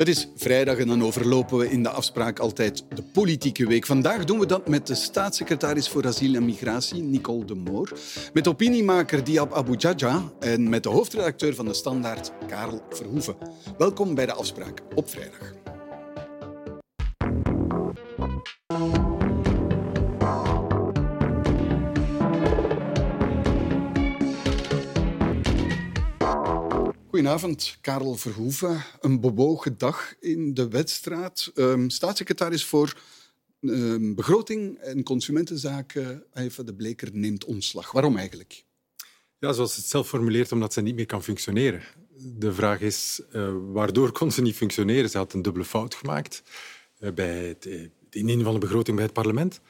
Het is vrijdag en dan overlopen we in de afspraak altijd de politieke week. Vandaag doen we dat met de staatssecretaris voor asiel en migratie, Nicole de Moor, met opiniemaker Diab Abu Jaja en met de hoofdredacteur van de Standaard, Karel Verhoeven. Welkom bij de afspraak op vrijdag. Goedenavond, Karel Verhoeven. Een bewogen dag in de wedstrijd. Um, staatssecretaris voor um, begroting en consumentenzaken, Eva de Bleker, neemt ontslag. Waarom eigenlijk? Ja, zoals het zelf formuleert, omdat ze niet meer kan functioneren. De vraag is, uh, waardoor kon ze niet functioneren? Ze had een dubbele fout gemaakt uh, bij het, het indienen van de begroting bij het parlement.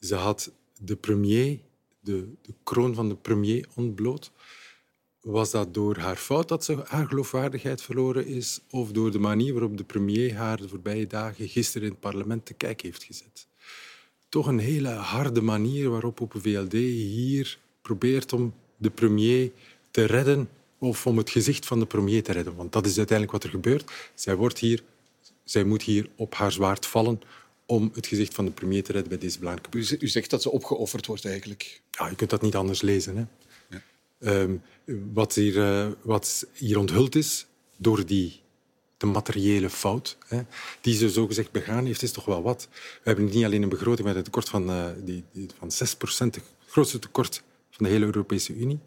Ze had de premier, de, de kroon van de premier ontbloot. Was dat door haar fout dat ze haar geloofwaardigheid verloren is, of door de manier waarop de premier haar de voorbije dagen gisteren in het parlement te kijk heeft gezet? Toch een hele harde manier waarop Open VLD hier probeert om de premier te redden of om het gezicht van de premier te redden. Want dat is uiteindelijk wat er gebeurt. Zij, wordt hier, zij moet hier op haar zwaard vallen om het gezicht van de premier te redden bij deze belangrijke... U zegt dat ze opgeofferd wordt eigenlijk. Ja, je kunt dat niet anders lezen. Hè? Um, wat, hier, uh, wat hier onthuld is door die de materiële fout hè, die ze zogezegd begaan heeft, is toch wel wat. We hebben niet alleen een begroting met een tekort van, uh, die, van 6 procent, het grootste tekort van de hele Europese Unie.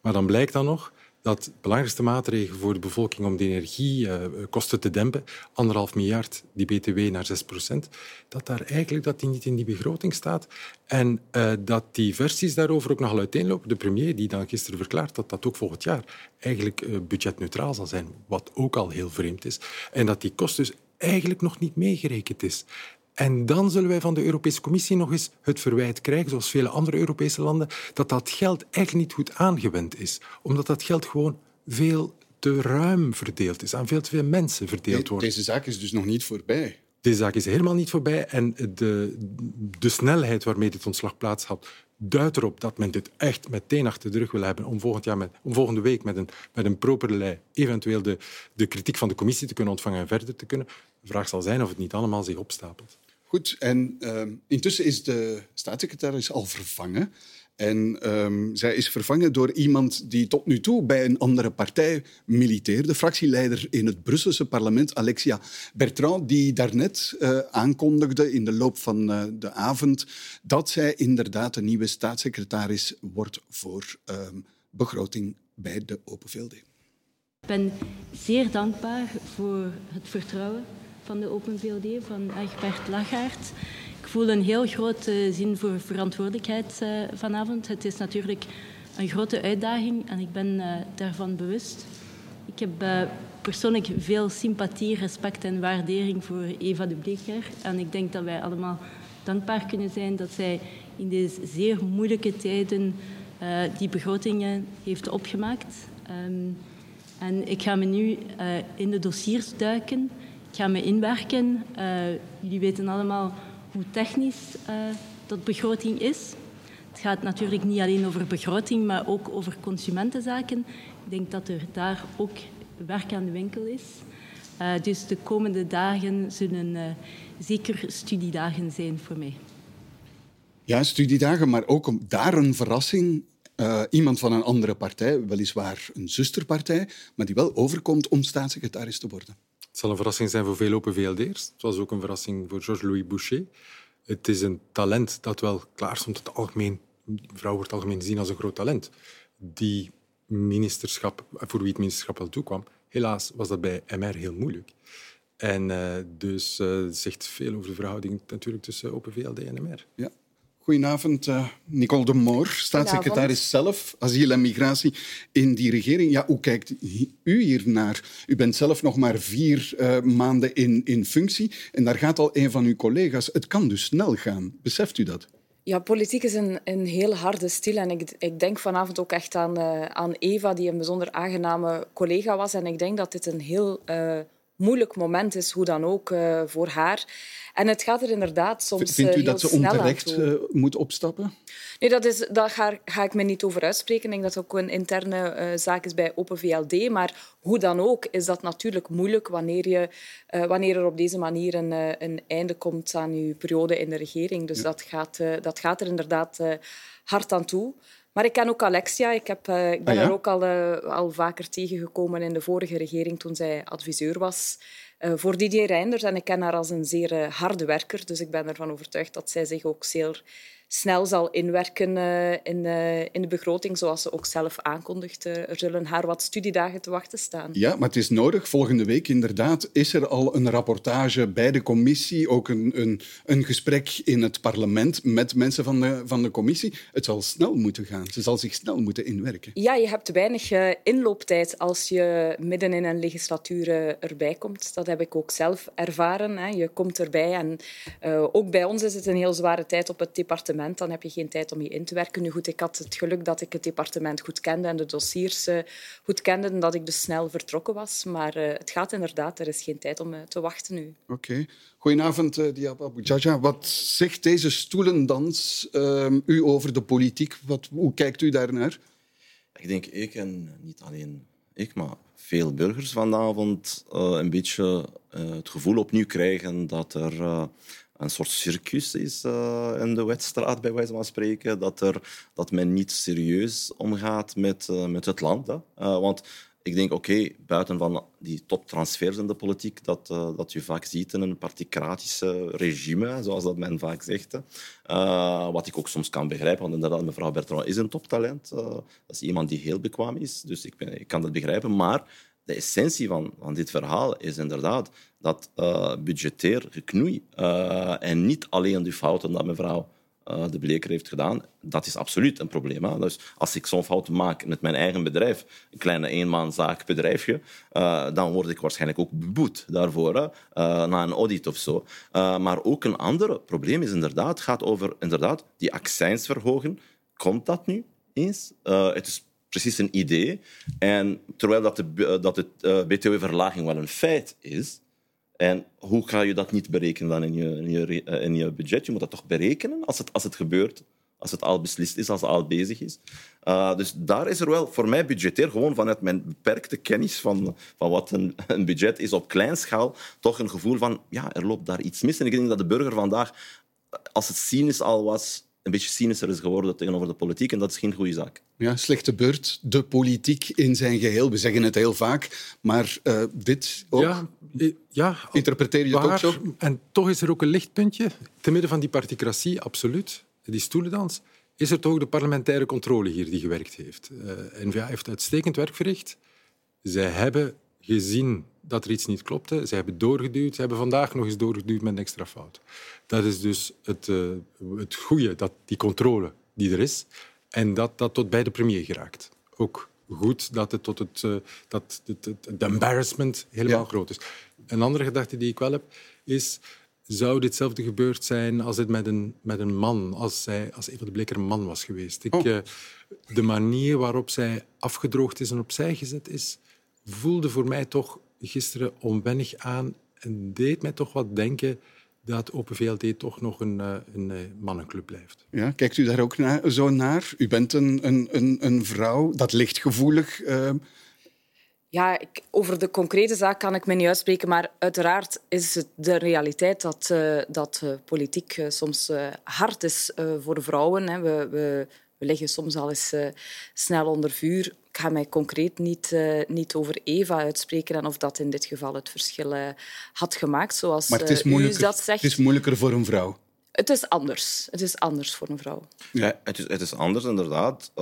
Maar dan blijkt dan nog dat de belangrijkste maatregel voor de bevolking om de energiekosten te dempen, anderhalf miljard, die btw naar 6 procent, dat daar eigenlijk dat die niet in die begroting staat. En uh, dat die versies daarover ook nogal uiteenlopen. De premier die dan gisteren verklaart dat dat ook volgend jaar eigenlijk uh, budgetneutraal zal zijn, wat ook al heel vreemd is. En dat die kost dus eigenlijk nog niet meegerekend is. En dan zullen wij van de Europese Commissie nog eens het verwijt krijgen, zoals vele andere Europese landen, dat dat geld eigenlijk niet goed aangewend is. Omdat dat geld gewoon veel te ruim verdeeld is, aan veel te veel mensen verdeeld wordt. Deze zaak is dus nog niet voorbij. Deze zaak is helemaal niet voorbij en de, de snelheid waarmee dit ontslag plaats had, duidt erop dat men dit echt meteen achter de rug wil hebben om, volgend jaar met, om volgende week met een, met een proper lei eventueel de, de kritiek van de commissie te kunnen ontvangen en verder te kunnen. De vraag zal zijn of het niet allemaal zich opstapelt. Goed, en uh, intussen is de staatssecretaris al vervangen. En um, zij is vervangen door iemand die tot nu toe bij een andere partij militeerde. Fractieleider in het Brusselse parlement, Alexia Bertrand, die daarnet uh, aankondigde in de loop van uh, de avond dat zij inderdaad een nieuwe staatssecretaris wordt voor uh, begroting bij de Open VLD. Ik ben zeer dankbaar voor het vertrouwen van de Open VLD, van Egbert Lachaert. Ik voel een heel grote zin voor verantwoordelijkheid uh, vanavond. Het is natuurlijk een grote uitdaging en ik ben uh, daarvan bewust. Ik heb uh, persoonlijk veel sympathie, respect en waardering voor Eva de Bleker. En ik denk dat wij allemaal dankbaar kunnen zijn dat zij in deze zeer moeilijke tijden die begrotingen heeft opgemaakt. Um, en ik ga me nu in de dossiers duiken. Ik ga me inwerken. Uh, jullie weten allemaal hoe technisch uh, dat begroting is. Het gaat natuurlijk niet alleen over begroting, maar ook over consumentenzaken. Ik denk dat er daar ook werk aan de winkel is. Uh, dus de komende dagen zullen zeker studiedagen zijn voor mij. Ja, studiedagen, maar ook daar een verrassing. Iemand van een andere partij, weliswaar een zusterpartij, maar die wel overkomt om staatssecretaris te worden. Het zal een verrassing zijn voor veel Open VLD'ers. Het was ook een verrassing voor Georges-Louis Boucher. Het is een talent dat wel klaar stond. Het algemeen, vrouw wordt algemeen gezien als een groot talent. Die ministerschap, voor wie het ministerschap wel toekwam, helaas was dat bij MR heel moeilijk. En uh, dus uh, zegt veel over de verhouding natuurlijk tussen Open VLD en MR. Ja. Goedenavond, uh, Nicole de Moor, staatssecretaris zelf, asiel en migratie in die regering. Ja, hoe kijkt u hier naar? U bent zelf nog maar vier uh, maanden in, in functie en daar gaat al een van uw collega's. Het kan dus snel gaan. Beseft u dat? Ja, politiek is een, een heel harde stil. En ik, ik denk vanavond ook echt aan, uh, aan Eva, die een bijzonder aangename collega was. En ik denk dat dit een heel moeilijk moment is, hoe dan ook, uh, voor haar. En het gaat er inderdaad soms Vindt u dat ze onterecht uh, moet opstappen? Nee, dat is, daar ga, ga, ik me niet over uitspreken. Ik denk dat het ook een interne uh, zaak is bij Open VLD. Maar hoe dan ook is dat natuurlijk moeilijk wanneer, je, wanneer er op deze manier een, een einde komt aan je periode in de regering. Dus ja. dat, gaat, dat gaat er inderdaad hard aan toe. Maar ik ken ook Alexia. Ik, heb, uh, ik ben ah, ja? er ook al, uh, al vaker tegengekomen in de vorige regering toen zij adviseur was uh, voor Didier Reinders. En ik ken haar als een zeer harde werker. Dus ik ben ervan overtuigd dat zij zich ook zeer snel zal inwerken uh, in, uh, in de begroting, zoals ze ook zelf aankondigt. Uh, er zullen haar wat studiedagen te wachten staan. Ja, maar het is nodig. Volgende week inderdaad is er al een rapportage bij de commissie, ook een, een, een gesprek in het parlement met mensen van de, van de commissie. Het zal snel moeten gaan. Ze zal zich snel moeten inwerken. Ja, je hebt weinig inlooptijd als je midden in een legislatuur erbij komt. Dat heb ik ook zelf ervaren. Hè. Je komt erbij en ook bij ons is het een heel zware tijd op het departement dan heb je geen tijd om je in te werken. Nu goed, ik had het geluk dat ik het departement goed kende en de dossiers uh, goed kende en dat ik dus snel vertrokken was. Maar uh, het gaat inderdaad, er is geen tijd om uh, te wachten nu. Oké. Okay. Goedenavond, uh, Diab Abu Jaja. Wat zegt deze stoelendans ehm, u over de politiek? Wat, hoe kijkt u daarnaar? Ik denk ik en niet alleen ik, maar veel burgers vanavond een beetje het gevoel opnieuw krijgen dat er een soort circus is uh, in de wedstraat, bij wijze van spreken. Dat, er, dat men niet serieus omgaat met, uh, met het land. Hè. Uh, want ik denk, oké, buiten van die toptransfers in de politiek, dat, dat je vaak ziet in een particratische regime, zoals dat men vaak zegt. wat ik ook soms kan begrijpen, want inderdaad, mevrouw Bertrand is een toptalent. dat is iemand die heel bekwaam is, dus ik, ben, ik kan dat begrijpen. Maar de essentie van, van dit verhaal is inderdaad dat uh, budgetair geknoei uh, en niet alleen de fouten dat mevrouw uh, de Bleker heeft gedaan, dat is absoluut een probleem. Dus als ik zo'n fout maak met mijn eigen bedrijf, een kleine eenmaanzaakbedrijfje, dan word ik waarschijnlijk ook beboet daarvoor, na een audit of zo. maar ook een ander probleem is inderdaad, gaat over inderdaad die accijns verhogen. Komt dat nu eens? het is precies een idee. En terwijl dat, de, dat het uh, btw-verlaging wel een feit is, en hoe ga je dat niet berekenen dan in je, in je, eh, in je budget? Je moet dat toch berekenen als het, als het gebeurt, als het al beslist is, als het al bezig is. Dus daar is er wel voor mij budgetair, gewoon vanuit mijn beperkte kennis van, van wat een, een budget is op kleinschaal, toch een gevoel van, ja, er loopt daar iets mis. En ik denk dat de burger vandaag, als het cynisch al was, een beetje cynischer is geworden tegenover de politiek. En dat is geen goede zaak. Ja, slechte beurt. De politiek in zijn geheel. We zeggen het heel vaak. Maar uh, dit ook. Ja, ja, Interpreteer je het ook zo? En toch is er ook een lichtpuntje. Te midden van die particratie, absoluut. Die stoelendans. Is er toch de parlementaire controle hier die gewerkt heeft. Uh, N-VA heeft uitstekend werk verricht. Zij hebben gezien dat er iets niet klopte. Ze hebben doorgeduwd. Ze hebben vandaag nog eens doorgeduwd met een extra fout. Dat is dus het, uh, het goede, dat, die controle die er is. En dat dat tot bij de premier geraakt. Ook goed dat het tot het, uh, dat het, het, embarrassment helemaal groot is. Een andere gedachte die ik wel heb, is... Zou ditzelfde gebeurd zijn als het met een, met een man, als, zij, als Eva de Bleker een man was geweest? Ik, uh, de manier waarop zij afgedroogd is en opzij gezet is, voelde voor mij toch gisteren onwennig aan en deed mij toch wat denken dat Open VLD toch nog een, eh, een, eh, mannenclub blijft. Ja, kijkt u daar ook naar, zo naar? U bent een, een, een, een vrouw, dat ligt gevoelig. Uh... Ja, ik, over de concrete zaak kan ik me niet uitspreken, maar uiteraard is het de realiteit dat, uh, dat uh, politiek uh, soms hard is voor vrouwen. Hè. We, we, we liggen soms al eens snel onder vuur ik ga mij concreet niet, uh, niet over Eva uitspreken en of dat in dit geval het verschil uh, had gemaakt, zoals maar het is uh, u dat zegt. Het is moeilijker voor een vrouw. Het is anders. Het is anders voor een vrouw. Ja, het, is, het is anders inderdaad.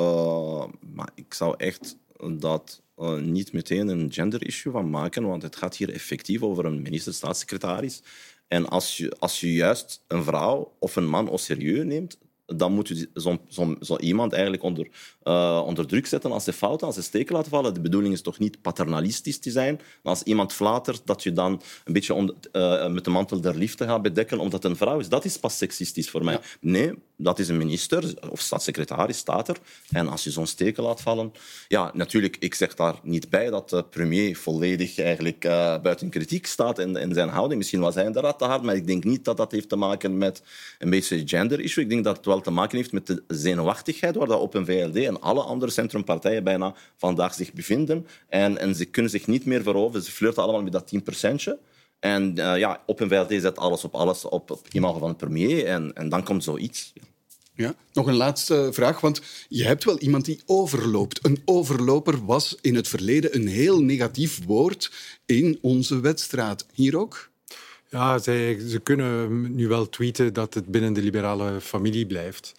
maar ik zou echt dat niet meteen een gender-issue van maken, want het gaat hier effectief over een minister-staatssecretaris. En als je, als je juist een vrouw of een man au serieus neemt, dan moet je zo, zo, zo iemand eigenlijk onder, uh, onder druk zetten als ze fouten, als ze steken laten vallen. De bedoeling is toch niet paternalistisch te zijn. Maar als iemand flatert, dat je dan een beetje uh, met de mantel der liefde gaat bedekken omdat het een vrouw is. Dat is pas seksistisch voor mij. Ja. Nee, dat is een minister of staatssecretaris, staat er. En als je zo'n steken laat vallen... Ja, natuurlijk, ik zeg daar niet bij dat de premier volledig eigenlijk uh, buiten kritiek staat in, in zijn houding. Misschien was hij inderdaad te hard, maar ik denk niet dat dat heeft te maken met een beetje gender issue. Ik denk dat het wel te maken heeft met de zenuwachtigheid waar dat Open VLD en alle andere centrumpartijen bijna vandaag zich bevinden. En, en ze kunnen zich niet meer veroveren. Ze flirten allemaal met dat 10 procentje. En uh, ja, Open VLD zet alles op alles op, op imago van de premier. En, en dan komt zoiets. Ja. Nog een laatste vraag, want je hebt wel iemand die overloopt. Een overloper was in het verleden een heel negatief woord in onze wedstraat. Hier ook? Ja, zij, ze kunnen nu wel tweeten dat het binnen de liberale familie blijft.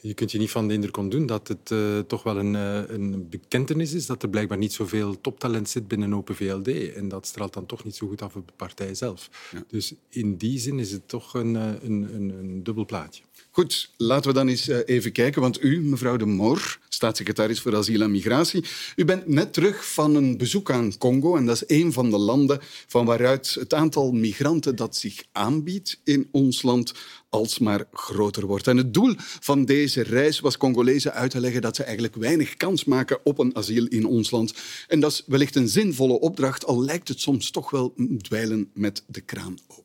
Je kunt je niet van de indruk ontdoen dat het uh, toch wel een, uh, een bekentenis is dat er blijkbaar niet zoveel toptalent zit binnen Open VLD. En dat straalt dan toch niet zo goed af op de partij zelf. Ja. Dus in die zin is het toch een, een, een, een dubbel plaatje. Goed, laten we dan eens even kijken. Want u, mevrouw de Moor, staatssecretaris voor asiel en migratie, u bent net terug van een bezoek aan Congo. En dat is een van de landen van waaruit het aantal migranten dat zich aanbiedt in ons land alsmaar groter wordt. En het doel van deze reis was Congolezen uit te leggen dat ze eigenlijk weinig kans maken op een asiel in ons land. En dat is wellicht een zinvolle opdracht, al lijkt het soms toch wel dweilen met de kraan open.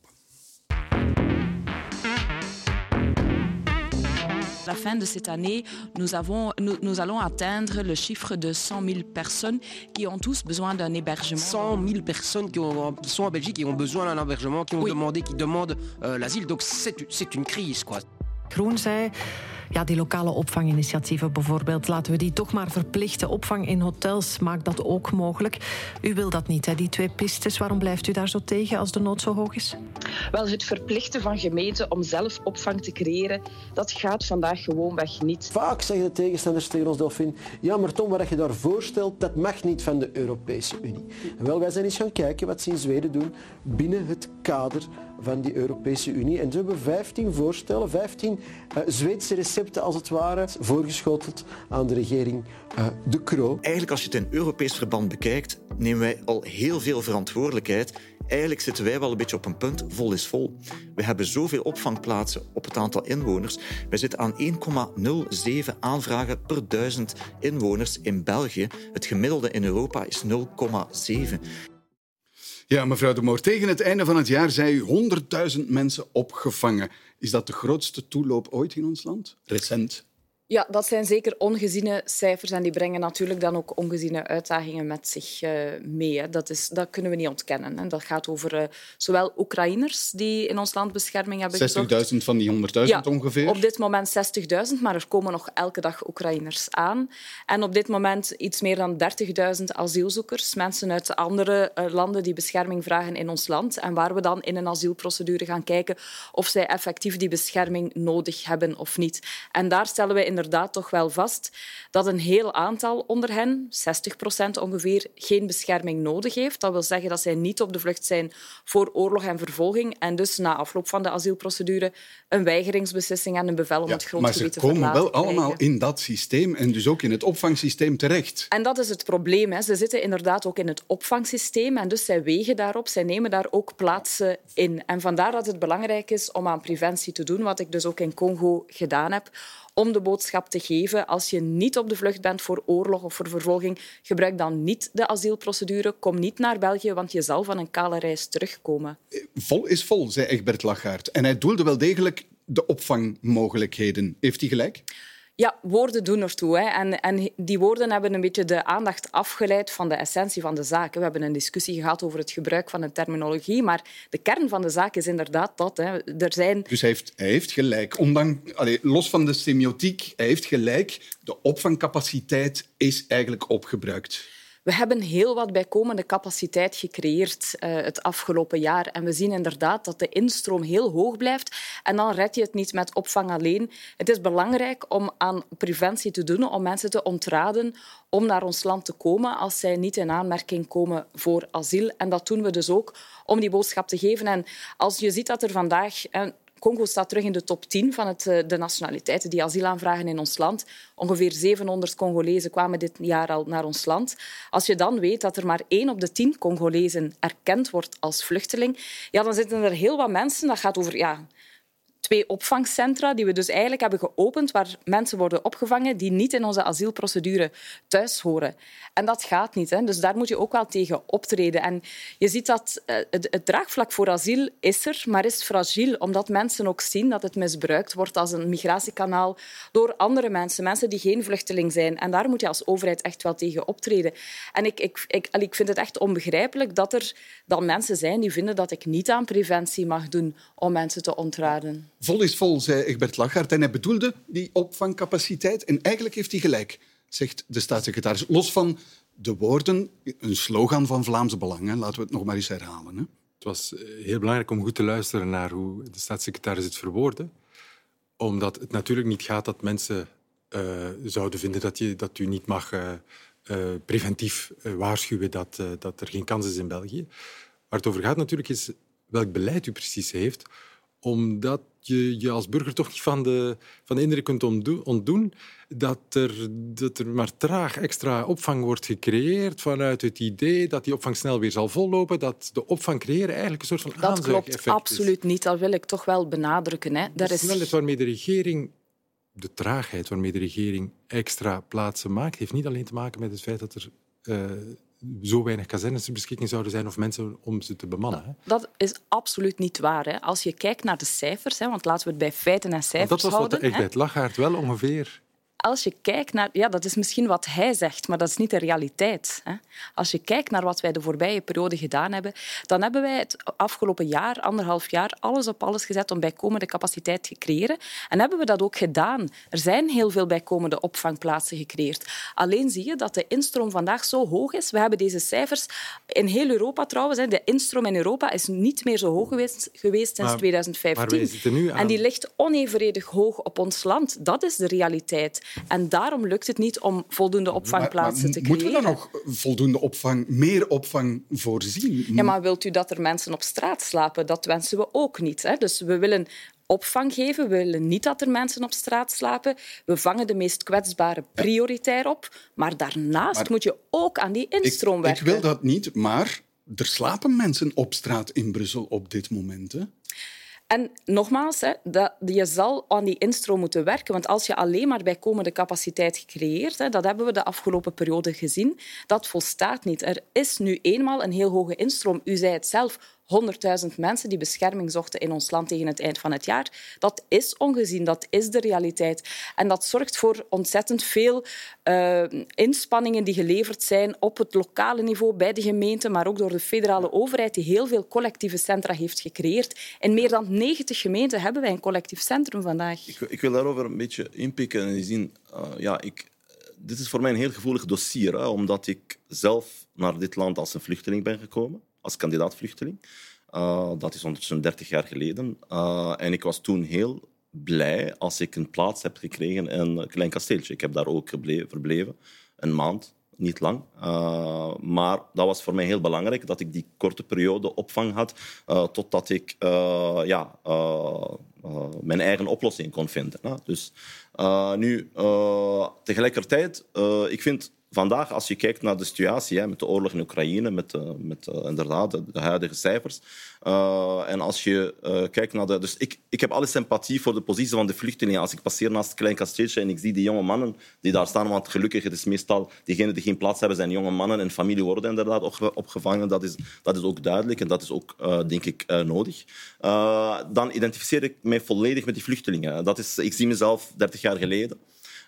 La fin de cette année, nous, avons, nous, nous, allons atteindre le chiffre de 100 000 personnes qui ont tous besoin d'un hébergement. 100 000 personnes qui, ont, qui, sont en Belgique et ont besoin d'un hébergement, qui ont oui. demandé, qui demandent euh, l'asile. Donc c'est une crise, quoi. Zei ja, die lokale opvanginitiatieven bijvoorbeeld, laten we die toch maar verplichten. Opvang in hotels maakt dat ook mogelijk. U wil dat niet, hè, die twee pistes. Waarom blijft u daar zo tegen als de nood zo hoog is? Wel, het verplichten van gemeenten om zelf opvang te creëren, dat gaat vandaag gewoonweg niet. Vaak zeggen de tegenstanders tegen ons, Delphine, ja, maar Tom, wat je daar voorstelt, dat mag niet van de Europese Unie. En wel, wij zijn eens gaan kijken wat ze in Zweden doen binnen het kader van die Europese Unie. En ze hebben 15 voorstellen, 15 uh, Zweedse recepten als het ware, voorgeschoteld aan de regering uh, De Croo. Eigenlijk als je het in Europees verband bekijkt, nemen wij al heel veel verantwoordelijkheid. Eigenlijk zitten wij wel een beetje op een punt, vol is vol. We hebben zoveel opvangplaatsen op het aantal inwoners. Wij zitten aan 1,07 aanvragen per duizend inwoners in België. Het gemiddelde in Europa is 0,7. Ja, mevrouw de Moor, tegen het einde van het jaar zijn u 100.000 mensen opgevangen. Is dat de grootste toeloop ooit in ons land? Recent. Ja, dat zijn zeker ongeziene cijfers en die brengen natuurlijk dan ook ongeziene uitdagingen met zich uh, mee. Dat, is, dat kunnen we niet ontkennen. Dat gaat over uh, zowel Oekraïners die in ons land bescherming hebben 60.000 van die 100.000 ja, ongeveer? op dit moment 60.000, maar er komen nog elke dag Oekraïners aan. En op dit moment iets meer dan 30.000 asielzoekers, mensen uit andere uh, landen die bescherming vragen in ons land en waar we dan in een asielprocedure gaan kijken of zij effectief die bescherming nodig hebben of niet. En daar stellen we in inderdaad toch wel vast dat een heel aantal onder hen, 60 procent ongeveer, geen bescherming nodig heeft. Dat wil zeggen dat zij niet op de vlucht zijn voor oorlog en vervolging en dus na afloop van de asielprocedure een weigeringsbeslissing en een bevel om ja, het grondgebied te verlaten. Maar ze komen wel allemaal in dat systeem en dus ook in het opvangsysteem terecht. En dat is het probleem. Hè. Ze zitten inderdaad ook in het opvangsysteem en dus zij wegen daarop, zij nemen daar ook plaatsen in. En vandaar dat het belangrijk is om aan preventie te doen, wat ik dus ook in Congo gedaan heb, om de boodschap te geven. Als je niet op de vlucht bent voor oorlog of voor vervolging, gebruik dan niet de asielprocedure. Kom niet naar België, want je zal van een kale reis terugkomen. Vol is vol, zei Egbert Lachaert. En hij doelde wel degelijk de opvangmogelijkheden. Heeft hij gelijk? Ja, woorden doen ertoe. Hè. En, en die woorden hebben een beetje de aandacht afgeleid van de essentie van de zaak. We hebben een discussie gehad over het gebruik van de terminologie, maar de kern van de zaak is inderdaad dat. Hè. Er zijn... Dus hij heeft, hij heeft gelijk. Ondanks, allez, los van de semiotiek, hij heeft gelijk. De opvangcapaciteit is eigenlijk opgebruikt. We hebben heel wat bijkomende capaciteit gecreëerd uh, het afgelopen jaar. En we zien inderdaad dat de instroom heel hoog blijft. En dan red je het niet met opvang alleen. Het is belangrijk om aan preventie te doen, om mensen te ontraden om naar ons land te komen als zij niet in aanmerking komen voor asiel. En dat doen we dus ook om die boodschap te geven. En als je ziet dat er vandaag Congo staat terug in de top 10 van het, de nationaliteiten die asiel aanvragen in ons land. Ongeveer 700 Congolezen kwamen dit jaar al naar ons land. Als je dan weet dat er maar één op de tien Congolezen erkend wordt als vluchteling, ja, dan zitten er heel wat mensen. Dat gaat over ja, twee opvangcentra die we dus eigenlijk hebben geopend waar mensen worden opgevangen die niet in onze asielprocedure thuis horen. En dat gaat niet. Hè. Dus daar moet je ook wel tegen optreden. En je ziet dat eh, het, draagvlak voor asiel is er, maar is fragiel, omdat mensen ook zien dat het misbruikt wordt als een migratiekanaal door andere mensen, mensen die geen vluchteling zijn. En daar moet je als overheid echt wel tegen optreden. En ik, ik, ik, ik vind het echt onbegrijpelijk dat er dan mensen zijn die vinden dat ik niet aan preventie mag doen om mensen te ontraden. Vol is vol, zei Egbert Lachart. En hij bedoelde die opvangcapaciteit. En eigenlijk heeft hij gelijk, zegt de staatssecretaris. Los van de woorden, een slogan van Vlaams Belang. Laten we het nog maar eens herhalen. Hè. Het was eh, heel belangrijk om goed te luisteren naar hoe de staatssecretaris het verwoordde. Omdat het natuurlijk niet gaat dat mensen uh, zouden vinden dat, je, dat u niet mag uh, preventief waarschuwen dat, dat er geen kans is in België. Waar het over gaat natuurlijk is welk beleid u precies heeft omdat je je als burger toch niet van de, van de indruk kunt ontdoen dat er, dat er maar traag extra opvang wordt gecreëerd vanuit het idee dat die opvang snel weer zal vollopen, dat de opvang creëren eigenlijk een soort van Dat klopt absoluut niet, dat wil ik toch wel benadrukken. Hè. De snelheid waarmee de regering, de traagheid waarmee de regering extra plaatsen maakt, heeft niet alleen te maken met het feit dat er uh, zo weinig kazernes ter beschikking zouden zijn of mensen om ze te bemannen. Dat is absoluut niet waar. Hè. Als je kijkt naar de cijfers, hè, want laten we het bij feiten en cijfers houden. Dat was wat de Egbert Lachaert wel ongeveer als je kijkt naar... Ja, dat is misschien wat hij zegt, maar dat is niet de realiteit. Hè. Als je kijkt naar wat wij de voorbije periode gedaan hebben, dan hebben wij het afgelopen jaar, anderhalf jaar, alles op alles gezet om bijkomende capaciteit te creëren. En hebben we dat ook gedaan. Er zijn heel veel bijkomende opvangplaatsen gecreëerd. Alleen zie je dat de instroom vandaag zo hoog is. We hebben deze cijfers in heel Europa trouwens. De instroom in Europa is niet meer zo hoog geweest, geweest sinds 2015. En die ligt onevenredig hoog op ons land. Dat is de realiteit. En daarom lukt het niet om voldoende opvangplaatsen te creëren. Moeten we dan nog voldoende opvang, meer opvang voorzien? Ja, maar wilt u dat er mensen op straat slapen? Dat wensen we ook niet. Hè? Dus we willen opvang geven. We willen niet dat er mensen op straat slapen. We vangen de meest kwetsbare prioritair op. Maar daarnaast moet je ook aan die instroom ik, werken. Ik wil dat niet, maar er slapen mensen op straat in Brussel op dit moment. Hè? En nogmaals, hè, dat, je zal aan die instroom moeten werken. Want als je alleen maar bijkomende capaciteit creëert, hè, dat hebben we de afgelopen periode gezien, dat volstaat niet. Er is nu eenmaal een heel hoge instroom. U zei het zelf, 100.000 mensen die bescherming zochten in ons land tegen het eind van het jaar. Dat is ongezien, dat is de realiteit. En dat zorgt voor ontzettend veel uh, inspanningen die geleverd zijn op het lokale niveau, bij de gemeente, maar ook door de federale overheid, die heel veel collectieve centra heeft gecreëerd. In meer dan 90 gemeenten hebben wij een collectief centrum vandaag. Ik, ik wil daarover een beetje inpikken en zien... Uh, ja, ik, dit is voor mij een heel gevoelig dossier, hè, omdat ik zelf naar dit land als een vluchteling ben gekomen als kandidaat-vluchteling. Uh, dat is ondertussen 30 jaar geleden. Uh, en ik was toen heel blij als ik een plaats heb gekregen in een klein kasteeltje. Ik heb daar ook verbleven, een maand, niet lang. Uh, maar dat was voor mij heel belangrijk, dat ik die korte periode opvang had, totdat ik ja, mijn eigen oplossing kon vinden. Dus nu, tegelijkertijd, ik vind vandaag, als je kijkt naar de situatie hè, met de oorlog in Oekraïne, met, uh, met uh, inderdaad de, huidige cijfers. Uh, en als je kijkt naar de. Dus ik, ik heb alle sympathie voor de positie van de vluchtelingen. Als ik passeer naast het klein kasteeltje en ik zie die jonge mannen die daar staan, want gelukkig het is meestal diegenen die geen plaats hebben, zijn jonge mannen en familie worden inderdaad opgevangen. Dat is, dat is ook duidelijk en dat is ook, denk ik, nodig. dan identificeer ik mij volledig met die vluchtelingen. Dat is, ik zie mezelf 30 jaar geleden.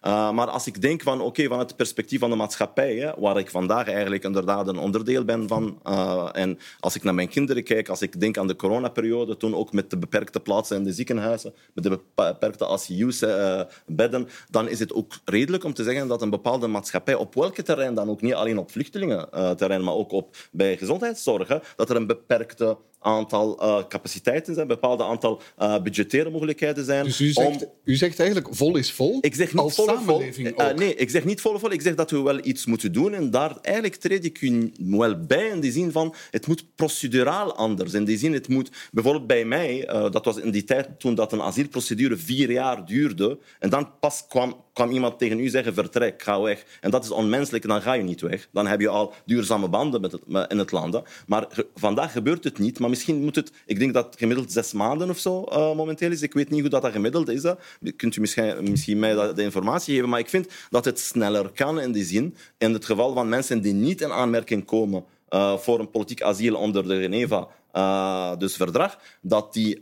Uh, maar als ik denk van, oké, vanuit het perspectief van de maatschappij, hè, waar ik vandaag eigenlijk inderdaad een onderdeel ben van, uh, en als ik naar mijn kinderen kijk, als ik denk aan de coronaperiode, toen ook met de beperkte plaatsen in de ziekenhuizen, met de beperkte ICU-bedden, uh, dan is het ook redelijk om te zeggen dat een bepaalde maatschappij, op welke terrein dan ook, niet alleen op vluchtelingen terrein, maar ook op, bij gezondheidszorg, dat er een beperkte aantal uh, capaciteiten zijn, een bepaald aantal uh, budgettaire mogelijkheden zijn. Dus u zegt, u zegt eigenlijk vol is vol? Ik zeg niet vol vol. Uh, nee, ik zeg niet vol vol. Ik zeg dat we wel iets moeten doen. En daar eigenlijk treed ik u wel bij in die zin van het moet proceduraal anders. In die zin, het moet bijvoorbeeld bij mij, dat was in die tijd toen dat een asielprocedure vier jaar duurde, en dan pas kwam kwam iemand tegen u zeggen, vertrek, ga weg. En dat is onmenselijk, dan ga je niet weg. Dan heb je al duurzame banden met het, in het land. Maar vandaag gebeurt het niet. Maar misschien moet het, ik denk dat gemiddeld zes maanden of zo uh, momenteel is. Ik weet niet hoe dat, dat gemiddeld is. Hè. Kunt u misschien, misschien mij de informatie geven? Maar ik vind dat het sneller kan in die zin. In het geval van mensen die niet in aanmerking komen uh, voor een politiek asiel onder de Geneva uh, dus verdrag, dat die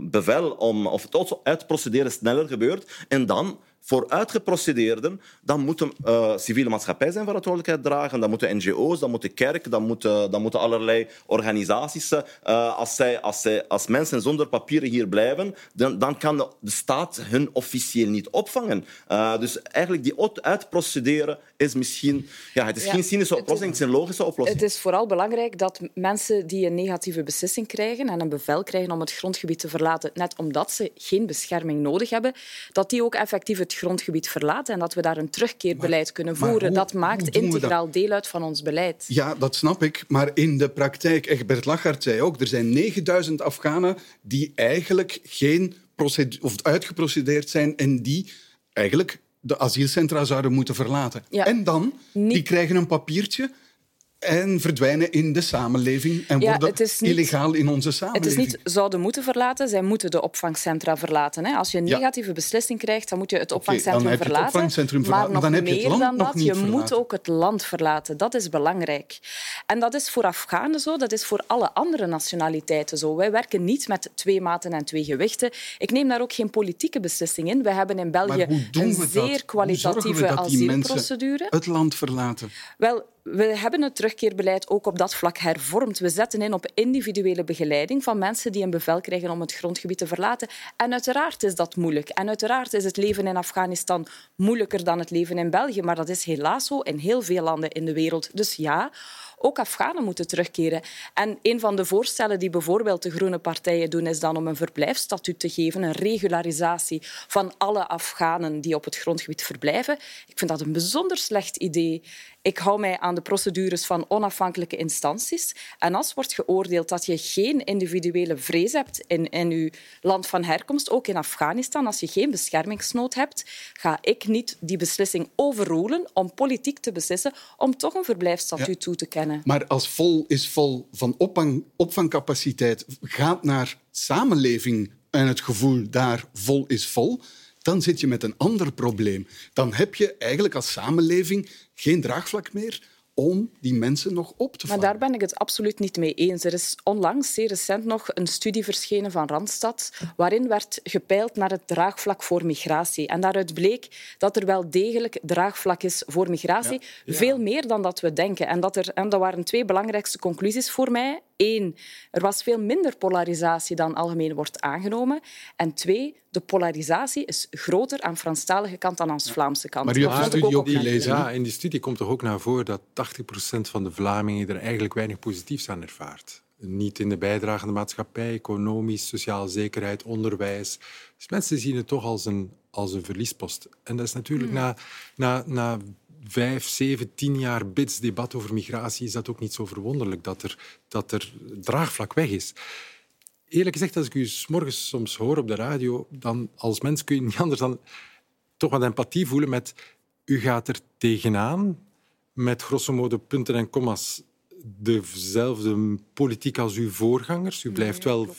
bevel om, of het uitprocederen sneller gebeurt. En dan voor uitgeprocedeerden, dan moet de uh, civiele maatschappij zijn verantwoordelijkheid dragen, dan moeten NGO's, dan moet de kerk, dan moeten, dan moeten allerlei organisaties. Uh, als, zij, als, zij, als mensen zonder papieren hier blijven, dan, dan kan de, de staat hun officieel niet opvangen. Uh, dus eigenlijk die uitprocederen is misschien... Ja, het is geen cynische oplossing, het is een logische oplossing. Het is vooral belangrijk dat mensen die een negatieve beslissing krijgen en een bevel krijgen om het grondgebied te verlaten, net omdat ze geen bescherming nodig hebben, dat die ook effectief het grondgebied verlaten en dat we daar een terugkeerbeleid kunnen voeren. dat maakt integraal deel uit van ons beleid. Ja, dat snap ik. Maar in de praktijk, Egbert Lachart zei ook, er zijn 9000 Afghanen die eigenlijk geen of uitgeprocedeerd zijn en die eigenlijk de asielcentra zouden moeten verlaten. En dan, die krijgen een papiertje en verdwijnen in de samenleving en worden illegaal in onze samenleving. Het is niet zouden moeten verlaten, zij moeten de opvangcentra verlaten. Hè. Als je een negatieve beslissing krijgt, dan moet je het opvangcentrum okay, verlaten. Het opvangcentrum verlaten. Maar, nog dan meer je dan dat, je moet ook het land verlaten. Dat is belangrijk. En dat is voor Afghanen zo, dat is voor alle andere nationaliteiten zo. Wij werken niet met twee maten en twee gewichten. Ik neem daar ook geen politieke beslissing in. We hebben in België een zeer kwalitatieve asielprocedure. Het land verlaten. Wel, we hebben het terugkeerbeleid ook op dat vlak hervormd. We zetten in op individuele begeleiding van mensen die een bevel krijgen om het grondgebied te verlaten. En uiteraard is dat moeilijk. En uiteraard is het leven in Afghanistan moeilijker dan het leven in België. Maar dat is helaas zo in heel veel landen in de wereld. Dus ja, ook Afghanen moeten terugkeren. En een van de voorstellen die bijvoorbeeld de groene partijen doen, is dan om een verblijfsstatuut te geven, een regularisatie van alle Afghanen die op het grondgebied verblijven. Ik vind dat een bijzonder slecht idee. Ik hou mij aan de procedures van onafhankelijke instanties. En als wordt geoordeeld dat je geen individuele vrees hebt in, in je land van herkomst, ook in Afghanistan, als je geen beschermingsnood hebt, ga ik niet die beslissing overroelen om politiek te beslissen om toch een verblijfsstatuut toe te kennen. Maar als vol is vol van opvang, opvangcapaciteit gaat naar samenleving en het gevoel daar vol is vol, dan zit je met een ander probleem. Dan heb je eigenlijk als samenleving geen draagvlak meer om die mensen nog op te vangen. Maar daar ben ik het absoluut niet mee eens. Er is onlangs, zeer recent nog, een studie verschenen van Randstad waarin werd gepeild naar het draagvlak voor migratie. En daaruit bleek dat er wel degelijk draagvlak is voor migratie. Veel meer dan dat we denken. En dat, er, en dat waren twee belangrijkste conclusies voor mij. Eén, er was veel minder polarisatie dan algemeen wordt aangenomen. En twee, de polarisatie is groter aan Franstalige kant dan aan de Vlaamse kant. Maar u hebt de studie ook gelezen. Ja, in die studie komt toch ook naar voren dat 80% van de Vlamingen er eigenlijk weinig positiefs aan ervaart. Niet in de bijdragende maatschappij, economisch, sociale zekerheid, onderwijs. Dus mensen zien het toch als een, als een verliespost. En dat is natuurlijk hmm. na, na, na vijf, zeven, tien jaar bits debat over migratie is dat ook niet zo verwonderlijk dat er, dat er draagvlak weg is. Eerlijk gezegd, als ik u s morgens soms hoor op de radio, dan als mens kun je niet anders dan toch wat empathie voelen met u gaat er tegenaan met grosso modo punten en commas dezelfde politiek als uw voorgangers. U blijft wel...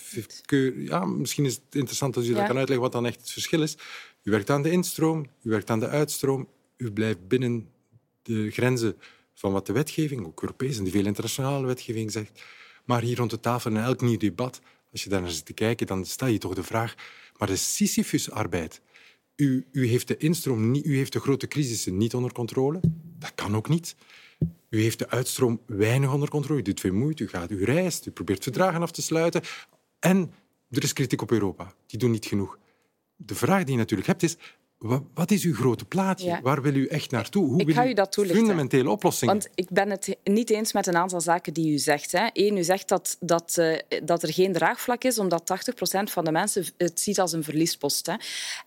Ja, misschien is het interessant als u dat kan uitleggen wat dan echt het verschil is. U werkt aan de instroom, u werkt aan de uitstroom, u blijft binnen de grenzen van wat de wetgeving, ook Europees en die veel internationale wetgeving zegt. Maar hier rond de tafel in elk nieuw debat, als je daar naar zit te kijken, dan stel je toch de vraag, maar de Sisyphus-arbeid, u, u, heeft de instroom, niet, u heeft de grote crisissen niet onder controle. Dat kan ook niet. U heeft de uitstroom weinig onder controle. U doet veel moeite, u gaat, u reist, u probeert verdragen af te sluiten. En er is kritiek op Europa. Die doen niet genoeg. De vraag die je natuurlijk hebt is, wat is uw grote plaatje? Waar wil u echt naartoe? Hoe ik ga u dat toelichten. Fundamentele oplossingen. Want ik ben het niet eens met een aantal zaken die u zegt. Hè. Eén, u zegt dat, dat, uh, dat er geen draagvlak is, omdat 80% van de mensen het ziet als een verliespost. Hè.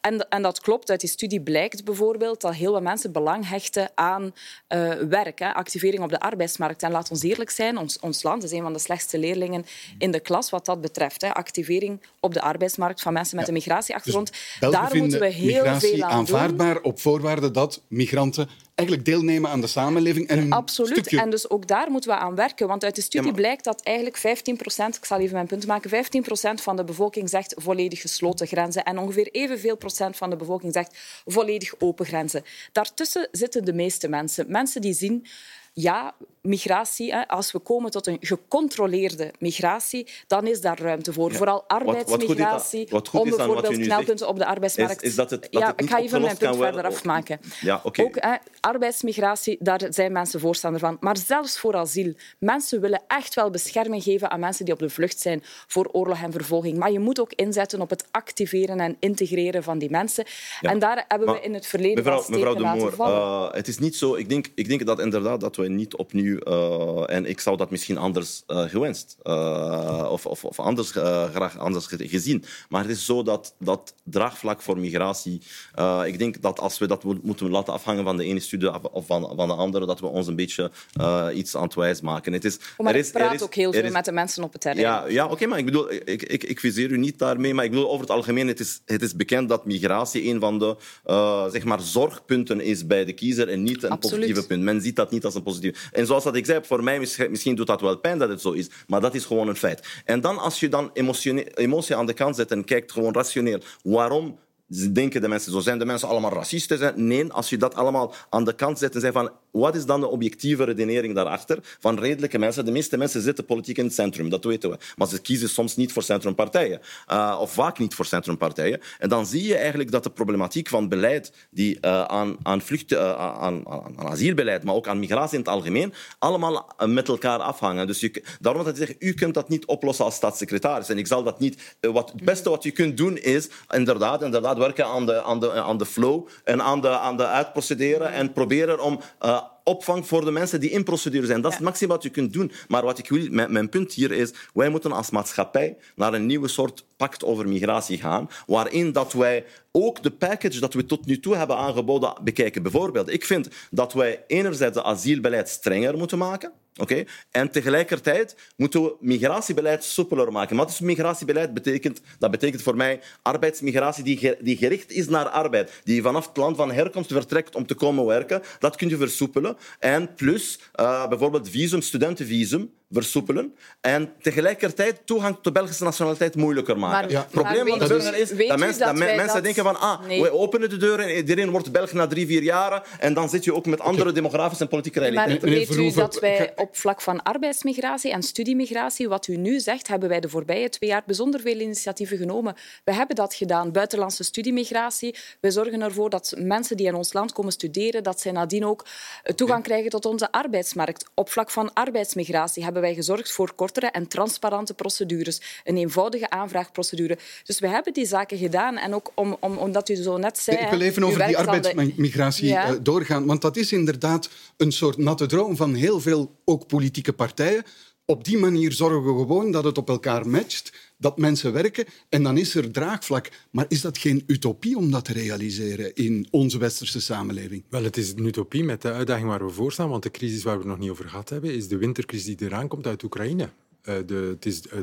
En, en dat klopt. Uit die studie blijkt bijvoorbeeld dat heel veel mensen belang hechten aan uh, werk, hè, activering op de arbeidsmarkt. En laat ons eerlijk zijn, ons, ons land is een van de slechtste leerlingen in de klas wat dat betreft. Hè. Activering op de arbeidsmarkt van mensen met een migratieachtergrond. Dus Daar moeten we heel veel aanvaardbaar op voorwaarde dat migranten eigenlijk deelnemen aan de samenleving. En Absoluut. Stukje... En dus ook daar moeten we aan werken. Want uit de studie blijkt dat eigenlijk 15 procent, ik zal even mijn punt maken, 15 procent van de bevolking zegt volledig gesloten grenzen. En ongeveer evenveel procent van de bevolking zegt volledig open grenzen. Daartussen zitten de meeste mensen. Mensen die zien ja, migratie, als we komen tot een gecontroleerde migratie, dan is daar ruimte voor. Vooral arbeidsmigratie, wat, wat om bijvoorbeeld knelpunten op de arbeidsmarkt... Is, is dat het, dat ja, ik ga even mijn punt verder afmaken. Ja, okay. Ook hè, arbeidsmigratie, daar zijn mensen voorstander van. Maar zelfs voor asiel. Mensen willen echt wel bescherming geven aan mensen die op de vlucht zijn voor oorlog en vervolging. Maar je moet ook inzetten op het activeren en integreren van die mensen. Ja, en daar hebben we in het verleden mevrouw, mevrouw de Moor, uh, het is niet zo... Ik denk, ik denk dat inderdaad dat we niet opnieuw uh, en ik zou dat misschien anders uh, gewenst uh, of, of, of, anders, graag anders gezien. Maar het is zo dat dat draagvlak voor migratie. ik denk dat als we dat moeten laten afhangen van de ene studie of van, van de andere, dat we ons een beetje iets aan het wijs maken. Het is, oh, maar er is, ik praat er is, ook heel veel is, met de mensen op het terrein. Ja, ja oké, okay, maar ik bedoel, ik, ik, ik viseer u niet daarmee, maar ik bedoel over het algemeen, het is, het is bekend dat migratie een van de zeg maar zorgpunten is bij de kiezer en niet een Absoluut. positieve punt. Men ziet dat niet als een En zoals dat ik zei, voor mij misschien doet dat wel pijn dat het zo is, maar dat is gewoon een feit. En dan als je dan emotie aan de kant zet en kijkt gewoon rationeel, waarom denken de mensen, zo zijn de mensen allemaal racisten? Nee, als je dat allemaal aan de kant zet en zegt van wat is dan de objectieve redenering daarachter van redelijke mensen? De meeste mensen zitten politiek in het centrum, dat weten we. Maar ze kiezen soms niet voor centrumpartijen. Uh, of vaak niet voor centrumpartijen. En dan zie je eigenlijk dat de problematiek van beleid die uh, aan, aan, vlucht, uh, aan, aan, asielbeleid, maar ook aan migratie in het algemeen, allemaal met elkaar afhangen. Dus je, daarom dat ik zeg, u kunt dat niet oplossen als staatssecretaris. En ik zal dat niet... Wat, het beste wat je kunt doen is inderdaad, inderdaad werken aan de, aan de, aan de flow en aan de, aan de uitprocederen en proberen om あ。Opvang voor de mensen die in procedure zijn. Dat is het maximum wat je kunt doen. Maar wat ik wil, mijn, mijn, punt hier is, wij moeten als maatschappij naar een nieuwe soort pact over migratie gaan, waarin dat wij ook de package dat we tot nu toe hebben aangeboden bekijken. Bijvoorbeeld, ik vind dat wij enerzijds het asielbeleid strenger moeten maken, Okay? En tegelijkertijd moeten we migratiebeleid soepeler maken. Wat is migratiebeleid? Betekent, dat betekent voor mij arbeidsmigratie die, die gericht is naar arbeid. Die vanaf het land van herkomst vertrekt om te komen werken. Dat kun je versoepelen. En plus uh, bijvoorbeeld visum, studentenvisum versoepelen en tegelijkertijd toegang tot de Belgische nationaliteit moeilijker maken. Het probleem van de burger is dat, mensen, dat mensen denken van ah, nee. we openen de deur en iedereen wordt Belg na drie, vier jaren en dan zit je ook met andere demografische en politieke realiteiten. Maar weet u dat wij op vlak van arbeidsmigratie en studiemigratie, wat u nu zegt, hebben wij de voorbije twee jaar bijzonder veel initiatieven genomen. We hebben dat gedaan. Buitenlandse studiemigratie. We zorgen ervoor dat mensen die in ons land komen studeren, dat zij nadien ook toegang krijgen tot onze arbeidsmarkt. Op vlak van arbeidsmigratie hebben wij gezorgd voor kortere en transparante procedures. Een eenvoudige aanvraagprocedure. Dus we hebben die zaken gedaan. En ook om, om, omdat u zo net zei... Ik wil even over die arbeidsmigratie ja. Eh, doorgaan. Want dat is inderdaad een soort natte droom van heel veel ook politieke partijen. Op die manier zorgen we gewoon dat het op elkaar matcht, dat mensen werken en dan is er draagvlak. Maar is dat geen utopie om dat te realiseren in onze westerse samenleving? Wel, het is een utopie met de uitdaging waar we voor staan, want de crisis waar we het nog niet over gehad hebben, is de wintercrisis die eraan komt uit Oekraïne. Uh, de, het is uh,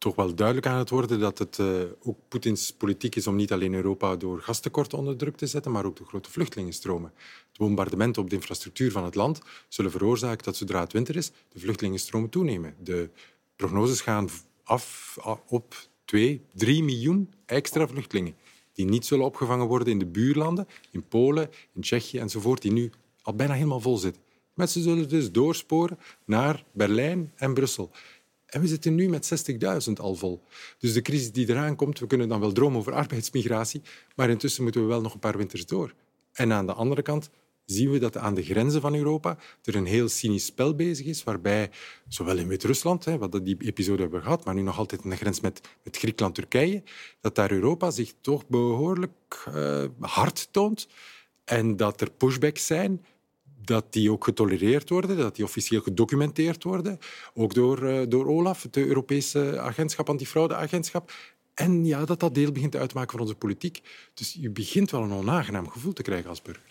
toch wel duidelijk aan het worden dat het uh, ook Poetins politiek is om niet alleen Europa door gastekort onder druk te zetten, maar ook de grote vluchtelingenstromen. De bombardementen op de infrastructuur van het land zullen veroorzaken dat zodra het winter is, de vluchtelingenstromen toenemen. De prognoses gaan af op 2, 3 miljoen extra vluchtelingen die niet zullen opgevangen worden in de buurlanden, in Polen, in Tsjechië enzovoort, die nu al bijna helemaal vol zitten. Mensen zullen dus doorsporen naar Berlijn en Brussel. En we zitten nu met 60.000 al vol. Dus de crisis die eraan komt, we kunnen dan wel dromen over arbeidsmigratie, maar intussen moeten we wel nog een paar winters door. En aan de andere kant zien we dat aan de grenzen van Europa er een heel cynisch spel bezig is, waarbij zowel in Wit-Rusland, wat die episode hebben gehad, maar nu nog altijd aan de grens met, met Griekenland-Turkije, dat daar Europa zich toch behoorlijk uh, hard toont en dat er pushbacks zijn dat die ook getolereerd worden, dat die officieel gedocumenteerd worden, ook door, uh, door OLAF, het Europese agentschap, antifraudeagentschap. En ja, dat dat deel begint te maken van onze politiek. Dus je begint wel een onaangenaam gevoel te krijgen als burger.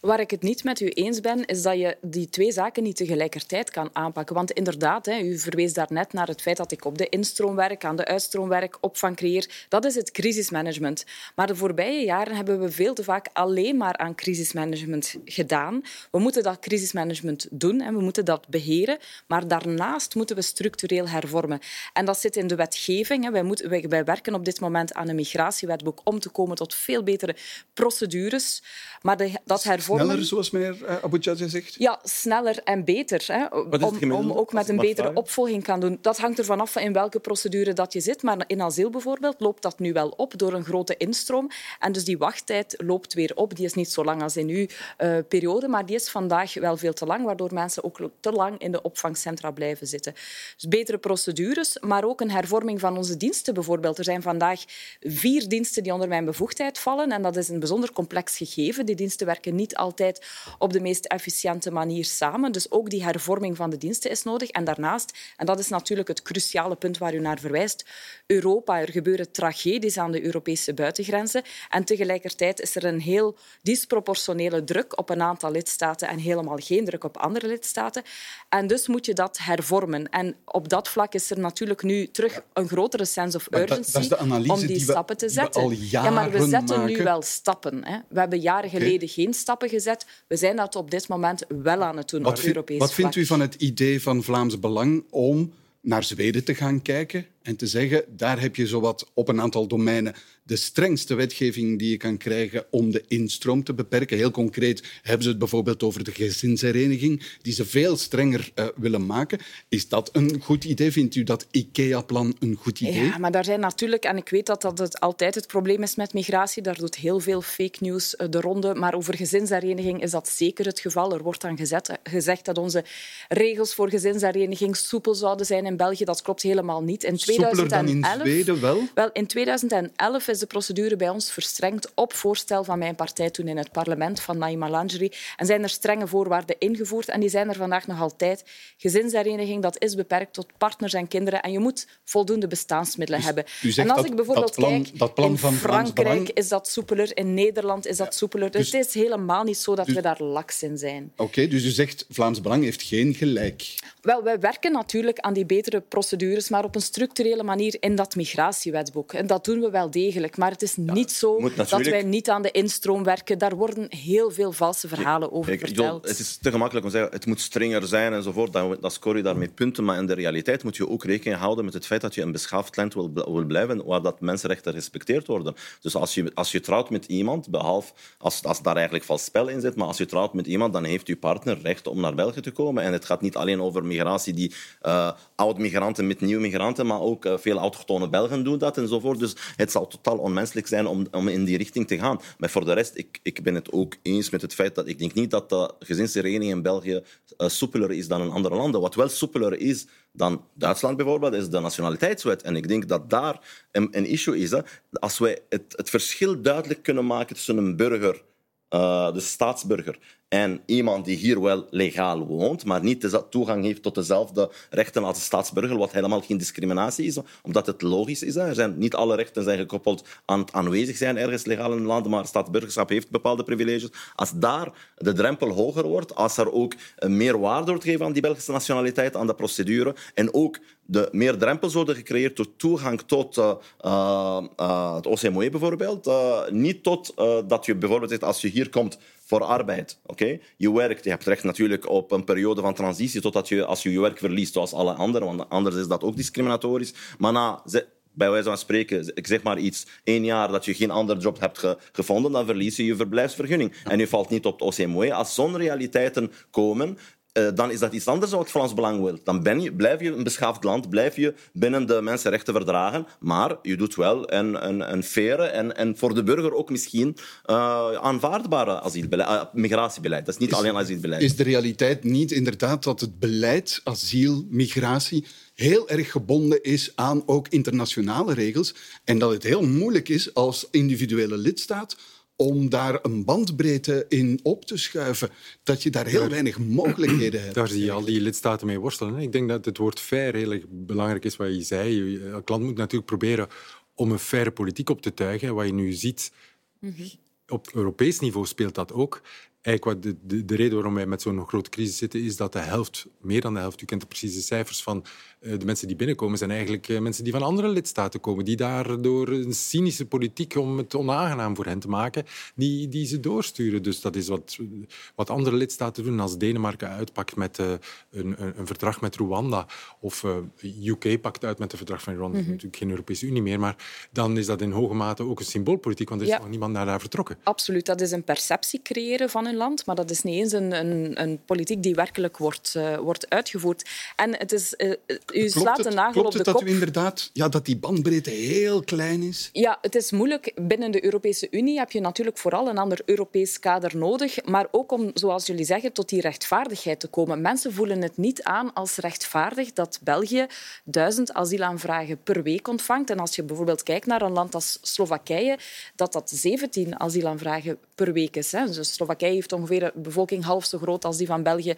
Waar ik het niet met u eens ben, is dat je die twee zaken niet tegelijkertijd kan aanpakken. Want inderdaad, hè, u verwees daarnet naar het feit dat ik op de instroom werk, aan de uitstroom werk, opvang creëer. Dat is het crisismanagement. Maar de voorbije jaren hebben we veel te vaak alleen maar aan crisismanagement gedaan. We moeten dat crisismanagement doen en we moeten dat beheren. Maar daarnaast moeten we structureel hervormen. En dat zit in de wetgeving. Hè. Wij, moeten, wij, werken op dit moment aan een migratiewetboek om te komen tot veel betere procedures. Maar dat hervormen Sneller, zoals meneer uh, Abu zegt? Ja, sneller en beter. Hè, om, om, ook met een betere opvolging kan doen. Dat hangt ervan af in welke procedure dat je zit. Maar in asiel bijvoorbeeld loopt dat nu wel op door een grote instroom. En dus die wachttijd loopt weer op. Die is niet zo lang als in uw uh, periode, maar die is vandaag wel veel te lang, waardoor mensen ook te lang in de opvangcentra blijven zitten. Dus betere procedures, maar ook een hervorming van onze diensten bijvoorbeeld. Er zijn vandaag vier diensten die onder mijn bevoegdheid vallen en dat is een bijzonder complex gegeven. Die diensten werken niet altijd op de meest efficiënte manier samen. Dus ook die hervorming van de diensten is nodig. En daarnaast, en dat is natuurlijk het cruciale punt waar u naar verwijst, Europa. Er gebeuren tragedies aan de Europese buitengrenzen. En tegelijkertijd is er een heel disproportionele druk op een aantal lidstaten en helemaal geen druk op andere lidstaten. En dus moet je dat hervormen. En op dat vlak is er natuurlijk nu terug een grotere sense of urgency om die, stappen te zetten. ja, maar we zetten maken. nu wel stappen. Hè. We hebben jaren geleden geen stappen gezet. We zijn dat op dit moment wel aan het doen wat op Europees Wat vindt u van het idee van Vlaams Belang om naar Zweden te gaan kijken en te zeggen, daar heb je zowat op een aantal domeinen de strengste wetgeving die je kan krijgen om de instroom te beperken. Heel concreet hebben ze het bijvoorbeeld over de gezinshereniging, die ze veel strenger uh, willen maken. Is dat een goed idee? Vindt u dat IKEA-plan een goed idee? Ja, maar daar zijn natuurlijk, en ik weet dat dat het altijd het probleem is met migratie, daar doet heel veel fake news uh, de ronde, maar over gezinshereniging is dat zeker het geval. Er wordt dan gezet, gezegd dat onze regels voor gezinshereniging soepel zouden zijn in België. Dat klopt helemaal niet. In 2011, dan in Zweden wel? Wel, in 2011 is de procedure bij ons verstrengd op voorstel van mijn partij toen in het parlement, van Naima Langerie. En zijn er strenge voorwaarden ingevoerd en die zijn er vandaag nog altijd. Gezinshereniging, dat is beperkt tot partners en kinderen en je moet voldoende bestaansmiddelen dus hebben. En als ik bijvoorbeeld dat plan, kijk, dat plan in van Frankrijk is dat soepeler, in Nederland is dat soepeler. Dus, dus het is helemaal niet zo dat dus, we daar laks in zijn. Oké, okay, dus u zegt Vlaams Belang heeft geen gelijk. Wel, wij werken natuurlijk aan die betere procedures, maar op een structurele manier in dat migratiewetboek. En dat doen we wel degelijk. Maar het is niet zo natuurlijk... dat wij niet aan de instroom werken. Daar worden heel veel valse verhalen over Kijk, verteld. het is te gemakkelijk om te zeggen het moet strenger zijn enzovoort. Dan, dan scoor je daarmee punten. Maar in de realiteit moet je ook rekening houden met het feit dat je een beschaafd land wil, wil blijven waar dat mensenrechten gerespecteerd worden. Dus als je, als je trouwt met iemand, behalve als, als daar eigenlijk vals spel in zit, maar als je trouwt met iemand, dan heeft je partner recht om naar België te komen. En het gaat niet alleen over migratie die uh, oud-migranten met nieuwe migranten, maar ook uh, veel autochtone Belgen doen dat enzovoort. Dus het zal totaal onmenselijk zijn om, om in die richting te gaan. Maar voor de rest, ik, ik ben het ook eens met het feit dat ik denk niet dat de gezinshereniging in België uh, soepeler is dan in andere landen. Wat wel soepeler is dan Duitsland bijvoorbeeld, is de nationaliteitswet. En ik denk dat daar een, issue is. Als wij het, het verschil duidelijk kunnen maken tussen een burger, uh, de staatsburger, en iemand die hier wel legaal woont, maar niet toegang heeft tot dezelfde rechten als een staatsburger, wat helemaal geen discriminatie is, omdat het logisch is. Er zijn, niet alle rechten zijn gekoppeld aan het aanwezig zijn ergens legaal in een land, maar staatsburgerschap heeft bepaalde privileges. Als daar de drempel hoger wordt, als er ook meer waarde wordt gegeven aan die Belgische nationaliteit, aan de procedure, en ook de meer drempels worden gecreëerd door toegang tot uh, uh, het OCMOE bijvoorbeeld. Niet tot dat je bijvoorbeeld zegt, als je hier komt voor arbeid. Okay? Je werkt, je hebt recht natuurlijk op een periode van transitie totdat je, als je je werk verliest, zoals alle anderen, want anders is dat ook discriminatorisch. Maar na bij wijze van spreken, ik zeg maar iets, één jaar dat je geen ander job hebt ge gevonden, dan verlies je je verblijfsvergunning. En je valt niet op het OCMW. Als zo'n realiteiten komen, uh, dan is dat iets anders dan wat Frans Belang wil. Dan ben je, blijf je een beschaafd land, blijf je binnen de mensenrechten verdragen, maar je doet wel een, een, een faire en, en voor de burger ook misschien uh, aanvaardbare asielbeleid, uh, migratiebeleid. Dat is niet alleen asielbeleid. Is de realiteit niet inderdaad dat het beleid asiel, migratie heel erg gebonden is aan ook internationale regels en dat het heel moeilijk is als individuele lidstaat om daar een bandbreedte in op te schuiven, dat je daar heel weinig mogelijkheden hebt. Daar zie je al die lidstaten mee worstelen. Ik denk dat het woord fair heel erg belangrijk is, wat je zei. Een land moet natuurlijk proberen om een faire politiek op te tuigen. Wat je nu ziet, mhm. op Europees niveau speelt dat ook eigenlijk de, de, de, reden waarom wij met zo'n grote crisis zitten, is dat de helft, meer dan de helft, u kent de precieze cijfers van uh, de mensen die binnenkomen, zijn eigenlijk uh, mensen die van andere lidstaten komen, die daar door een cynische politiek om het onaangenaam voor hen te maken, die, die ze doorsturen. Dus dat is wat, wat andere lidstaten doen als Denemarken uitpakt met uh, een, een, verdrag met Rwanda, of UK pakt uit met een verdrag van Rwanda, mm -hmm. natuurlijk geen Europese Unie meer, maar dan is dat in hoge mate ook een symboolpolitiek, want er is ja. nog niemand naar daar vertrokken. Absoluut, dat is een perceptie creëren van land, maar dat is niet eens een, een, een politiek die werkelijk wordt, uh, wordt uitgevoerd. En het is, uh, u slaat de nagel op de kop. dat u inderdaad, ja, dat die bandbreedte heel klein is? Ja, het is moeilijk. Binnen de Europese Unie heb je natuurlijk vooral een ander Europees kader nodig, maar ook om, zoals jullie zeggen, tot die rechtvaardigheid te komen. Mensen voelen het niet aan als rechtvaardig dat België duizend asielaanvragen per week ontvangt. En als je bijvoorbeeld kijkt naar een land als Slowakije, dat dat 17 asielaanvragen per week is. Hè. Dus Slowakije heeft ongeveer een bevolking half zo groot als die van België.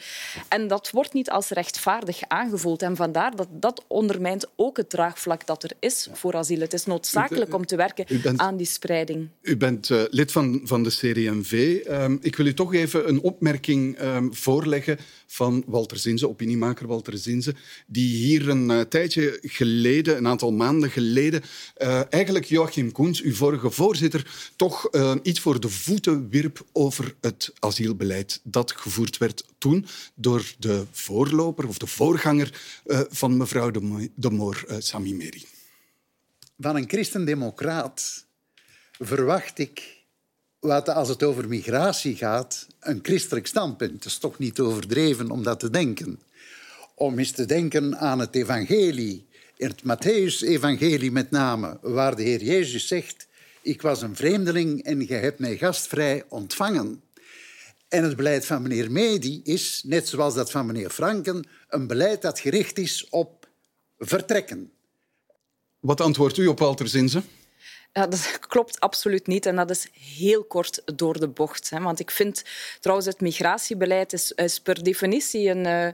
En dat wordt niet als rechtvaardig aangevoeld. En vandaar dat dat ondermijnt ook het draagvlak dat er is voor asiel. Het is noodzakelijk om te werken aan die spreiding. U bent uh, lid van, van de CDMV. Uh, ehm, ik wil u toch even een opmerking uh, voorleggen van Walter Zinze, opiniemaker Walter Zinze, die hier een uh, tijdje geleden, een aantal maanden geleden, uh, eigenlijk Joachim Koens, uw vorige voorzitter, toch uh, iets voor de voeten wierp over het asielbeleid dat gevoerd werd toen door de voorloper of de voorganger van mevrouw de, de Moor, Sami Meri. Van een christendemocraat verwacht ik wat als het over migratie gaat, een christelijk standpunt. Het is toch niet overdreven om dat te denken. Om eens te denken aan het evangelie, het Matthäus-evangelie met name, waar de Heer Jezus zegt, ik was een vreemdeling en je hebt mij gastvrij ontvangen. En het beleid van meneer Medi is, net zoals dat van meneer Franken, een beleid dat gericht is op vertrekken. Wat antwoordt u op Walter Zinze? Ja, dat klopt absoluut niet en dat is heel kort door de bocht. Hè. Want ik vind trouwens het migratiebeleid is, is per definitie een, uh,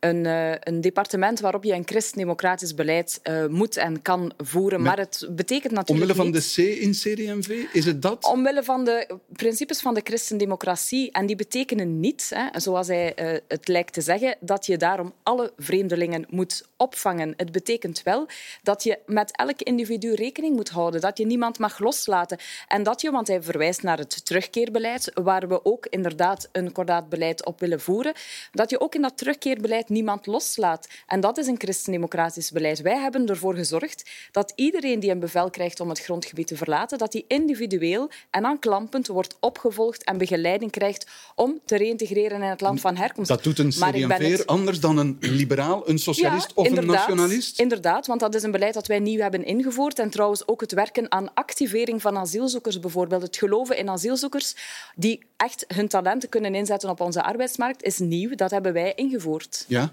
een, uh, een, departement waarop je een christendemocratisch beleid uh, moet en kan voeren. Maar, het betekent natuurlijk Omwille van niet... de C in CD&V, is het dat? Omwille van de principes van de christendemocratie. En die betekenen niet, hè, zoals hij het lijkt te zeggen, dat je daarom alle vreemdelingen moet opvangen. Het betekent wel dat je met elk individu rekening moet houden, dat je niemand mag loslaten. En dat je, want hij verwijst naar het terugkeerbeleid, waar we ook inderdaad een kordaat beleid op willen voeren, dat je ook in dat terugkeerbeleid niemand loslaat. En dat is een christendemocratisch beleid. Wij hebben ervoor gezorgd dat iedereen die een bevel krijgt om het grondgebied te verlaten, dat die individueel en aanklampend wordt opgevolgd en begeleiding krijgt om te reïntegreren in het land van herkomst. Dat doet een CD&V het... anders dan een liberaal, een socialist ja, of een nationalist? Inderdaad, want dat is een beleid dat wij nieuw hebben ingevoerd. En trouwens ook het werken aan activering van asielzoekers bijvoorbeeld. Het geloven in asielzoekers die echt hun talenten kunnen inzetten op onze arbeidsmarkt is nieuw. Dat hebben wij ingevoerd. Ja?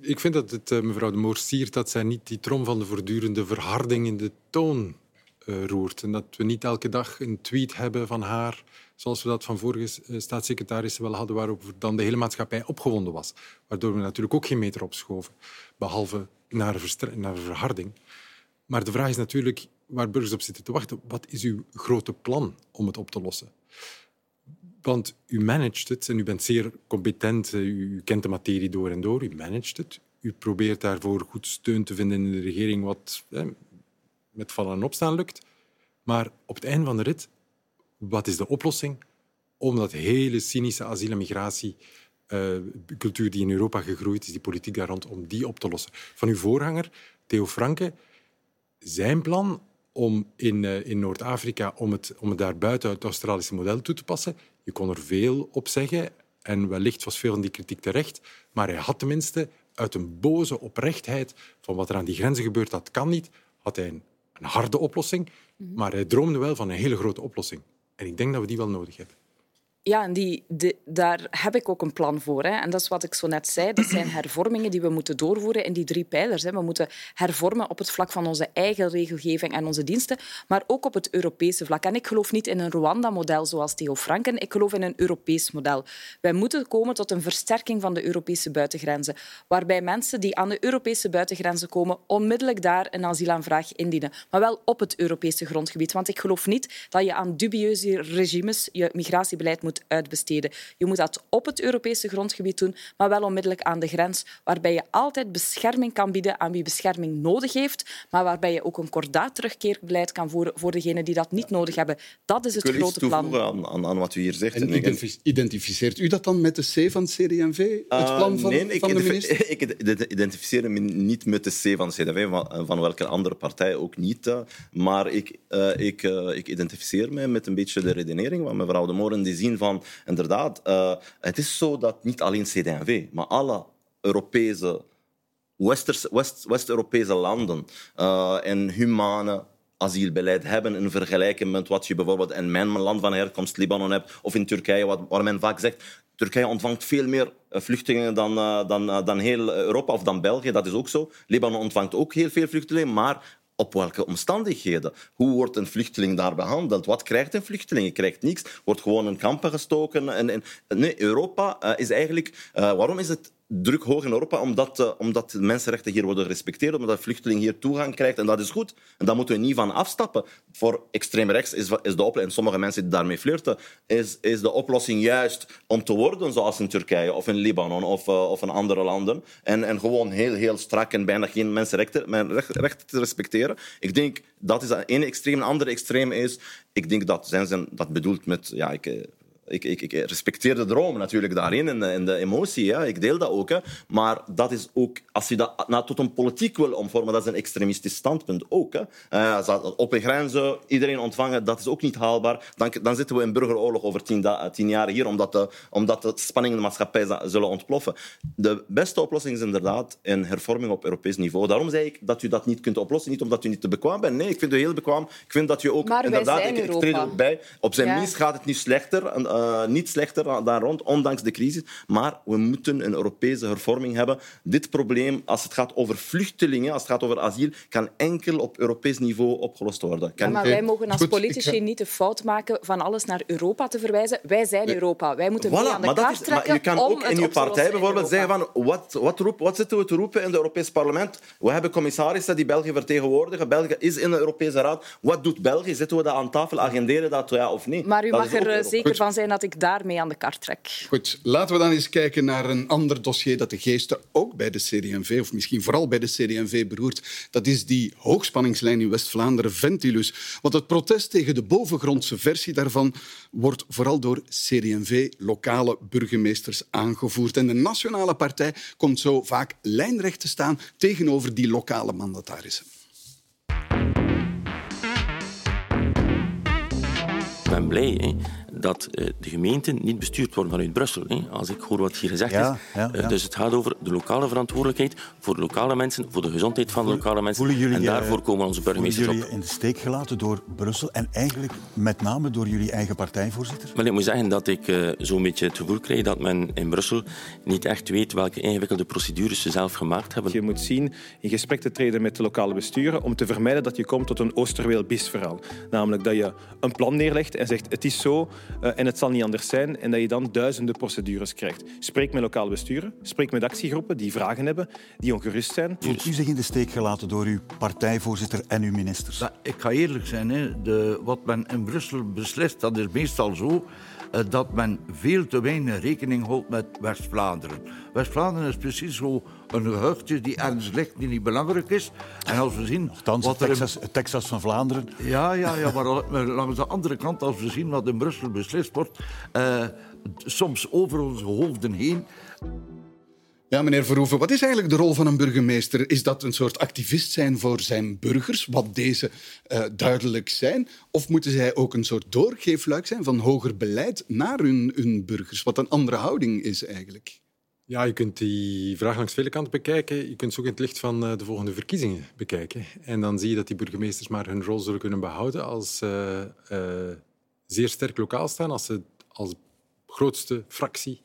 Ik vind dat het, eh, mevrouw de Moor siert dat zij niet die trom van de voortdurende verharding in de toon uh, roert. En dat we niet elke dag een tweet hebben van haar, zoals we dat van vorige eh, staatssecretarissen wel hadden, waarop dan de hele maatschappij opgewonden was. Waardoor we natuurlijk ook geen meter opschoven, behalve naar, naar verharding. Maar de vraag is natuurlijk, waar burgers op zitten te wachten, wat is uw grote plan om het op te lossen? Want u managt het en u bent zeer competent, eh, u kent de materie door en door, u managt het. U probeert daarvoor goed steun te vinden in de regering, wat eh, met vallen en opstaan lukt. Maar op het einde van de rit, wat is de oplossing om dat hele cynische asiel- en migratiecultuur uh, die in Europa gegroeid is, die politiek daar rond, om die op te lossen? Van uw voorganger, Theo Franke, zijn plan om in, uh, in Noord-Afrika om het, om het daar buiten het Australische model toe te passen. Je kon er veel op zeggen. En wellicht was veel van die kritiek terecht, maar hij had tenminste uit een boze oprechtheid van wat er aan die grenzen gebeurt, dat kan niet, had hij een, een harde oplossing. Maar hij droomde wel van een hele grote oplossing. En ik denk dat we die wel nodig hebben. Ja, en die, daar heb ik ook een plan voor. Hè. En dat is wat ik zo net zei. Dat zijn hervormingen die we moeten doorvoeren in die drie pijlers. Hè. We moeten hervormen op het vlak van onze eigen regelgeving en onze diensten, maar ook op het Europese vlak. En ik geloof niet in een Rwanda-model zoals Theo Franken. Ik geloof in een Europees model. Wij moeten komen tot een versterking van de Europese buitengrenzen, waarbij mensen die aan de Europese buitengrenzen komen onmiddellijk daar een asielaanvraag indienen. Maar wel op het Europese grondgebied. Want ik geloof niet dat je aan dubieuze regimes je migratiebeleid moet uitbesteden. Je moet dat op het Europese grondgebied doen, maar wel onmiddellijk aan de grens, waarbij je altijd bescherming kan bieden aan wie bescherming nodig heeft, maar waarbij je ook een kordaat terugkeerbeleid kan voeren voor degenen die dat niet nodig hebben. Dat is het Ik wil grote iets plan. toevoegen aan, aan, aan wat u hier zegt. En identif- identificeert u dat dan met de C van CD&V, het plan van, nee, ik, van de minister? ik identificeer me niet met de C van de CD&V, van, van welke andere partij ook niet. eh. Maar ik, eh, ik, eh, ik identificeer me met een beetje de redenering van mevrouw de Moren, die zien van, inderdaad, eh, het is zo dat niet alleen CD&V, maar alle Europese, West-Europese landen eh, een humane asielbeleid hebben in vergelijking met wat je bijvoorbeeld in mijn land van herkomst, Libanon, hebt, of in Turkije, wat, waar men vaak zegt Turkije ontvangt veel meer eh, vluchtelingen dan, dan, dan heel Europa of dan België. Dat is ook zo. Libanon ontvangt ook heel veel vluchtelingen, maar op welke omstandigheden? Hoe wordt een vluchteling daar behandeld? Wat krijgt een vluchteling? Je krijgt niks. Wordt gewoon in kampen gestoken. En, en, nee, Europa eh, is eigenlijk... eh, waarom is het druk hoog in Europa? Omdat, eh, omdat de mensenrechten hier worden gerespecteerd, omdat de vluchteling hier toegang krijgt. En dat is goed. En daar moeten we niet van afstappen. Voor extreem rechts is, is de oplossing, en sommige mensen die daarmee flirten, is, is de oplossing juist om te worden zoals in Turkije of in Libanon of, eh, of in andere landen. En, en gewoon heel, heel strak en bijna geen mensenrechten men- recht- rechten te respecteren. Ik denk dat is het ene extreem. Een andere extreem is, ik denk dat zijn ze dat bedoelt met, ja, ik, eh, ik, ik, ik respecteer de droom natuurlijk daarin en de, en de emotie. Ja. Ik deel dat ook. Hè. Maar dat is ook, als je dat nou, tot een politiek wil omvormen, dat is een extremistisch standpunt ook. Hè. Eh, dat op een grenzen iedereen ontvangen, dat is ook niet haalbaar. Dan, dan zitten we in burgeroorlog over tien, da- eh, tien jaar hier, omdat de, omdat de spanningen in de maatschappij zullen ontploffen. De beste oplossing is inderdaad een hervorming op Europees niveau. Daarom zei ik dat u dat niet kunt oplossen. Niet omdat u niet te bekwaam bent. Nee, ik vind u heel bekwaam. Ik vind dat u ook Maar inderdaad... ik, ik treed er ook bij. Op zijn Ja. minst gaat het nu slechter, eh, niet slechter dan rond, ondanks de crisis. Maar we moeten een Europese hervorming hebben. Dit probleem, als het gaat over vluchtelingen, als het gaat over asiel, kan enkel op Europees niveau opgelost worden. Ja, maar wij mogen als politici ga- niet de fout maken van alles naar Europa te verwijzen. Wij zijn Europa. Wij moeten mee Voilà, aan de kaart trekken je kan om ook in je partij bijvoorbeeld zeggen van wat, wat, roep, wat zitten we te roepen in het Europees parlement? We hebben commissarissen die België vertegenwoordigen. België is in de Europese Raad. Wat doet België? Zitten we dat aan tafel? Agenderen dat ja of nee? Maar u Dat mag er eh, zeker van zijn dat ik daarmee aan de kaart trek. Goed, laten we dan eens kijken naar een ander dossier dat de geesten ook bij de CD&V, of misschien vooral bij de CD&V, beroert. Dat is die hoogspanningslijn in West-Vlaanderen, Ventilus. Want het protest tegen de bovengrondse versie daarvan wordt vooral door CD&V-lokale burgemeesters aangevoerd. En de Nationale Partij komt zo vaak lijnrecht te staan tegenover die lokale mandatarissen. Ik ben blij hè, dat eh, de gemeenten niet bestuurd worden vanuit Brussel. Hè, als ik hoor wat hier gezegd Ja, is. ja, Eh, ja. dus het gaat over de lokale verantwoordelijkheid voor de lokale mensen, voor de gezondheid van de lokale mensen. Voelen jullie, en daarvoor eh, komen onze voelen burgemeesters jullie op. in de steek gelaten door Brussel en eigenlijk met name door jullie eigen partijvoorzitter? Maar ik moet zeggen dat ik eh, zo'n beetje het gevoel krijg dat men in Brussel niet echt weet welke ingewikkelde procedures ze zelf gemaakt hebben. Je moet zien in gesprek te treden met de lokale besturen om te vermijden dat je komt tot een Oosterweel-bis-verhaal. Namelijk dat je een plan neerlegt en zegt het is zo eh, en het zal niet anders zijn en dat je dan duizenden procedures krijgt. Spreek met lokale besturen, spreek met actiegroepen die vragen hebben, die ongerust zijn. Voelt u zich in de steek gelaten door uw partijvoorzitter en uw ministers? Ik ga eerlijk zijn, hè. De, wat men in Brussel beslist, dat is meestal zo dat men veel te weinig rekening houdt met West-Vlaanderen. West-Vlaanderen is precies zo een gehuchtje die ergens ligt, die niet belangrijk is. En als we zien Nochtans, wat er Texas, Texas van Vlaanderen. Ja, ja, ja, maar langs de andere kant, als we zien wat in Brussel beslist wordt, eh, soms over onze hoofden heen, Ja, meneer Verhoeven, wat is eigenlijk de rol van een burgemeester? Is dat een soort activist zijn voor zijn burgers, wat deze uh, duidelijk zijn? Of moeten zij ook een soort doorgeefluik zijn van hoger beleid naar hun, hun burgers, wat een andere houding is eigenlijk? Ja, je kunt die vraag langs vele kanten bekijken. Je kunt ze ook in het licht van uh, de volgende verkiezingen bekijken. En dan zie je dat die burgemeesters maar hun rol zullen kunnen behouden als uh, zeer sterk lokaal staan, als ze als grootste fractie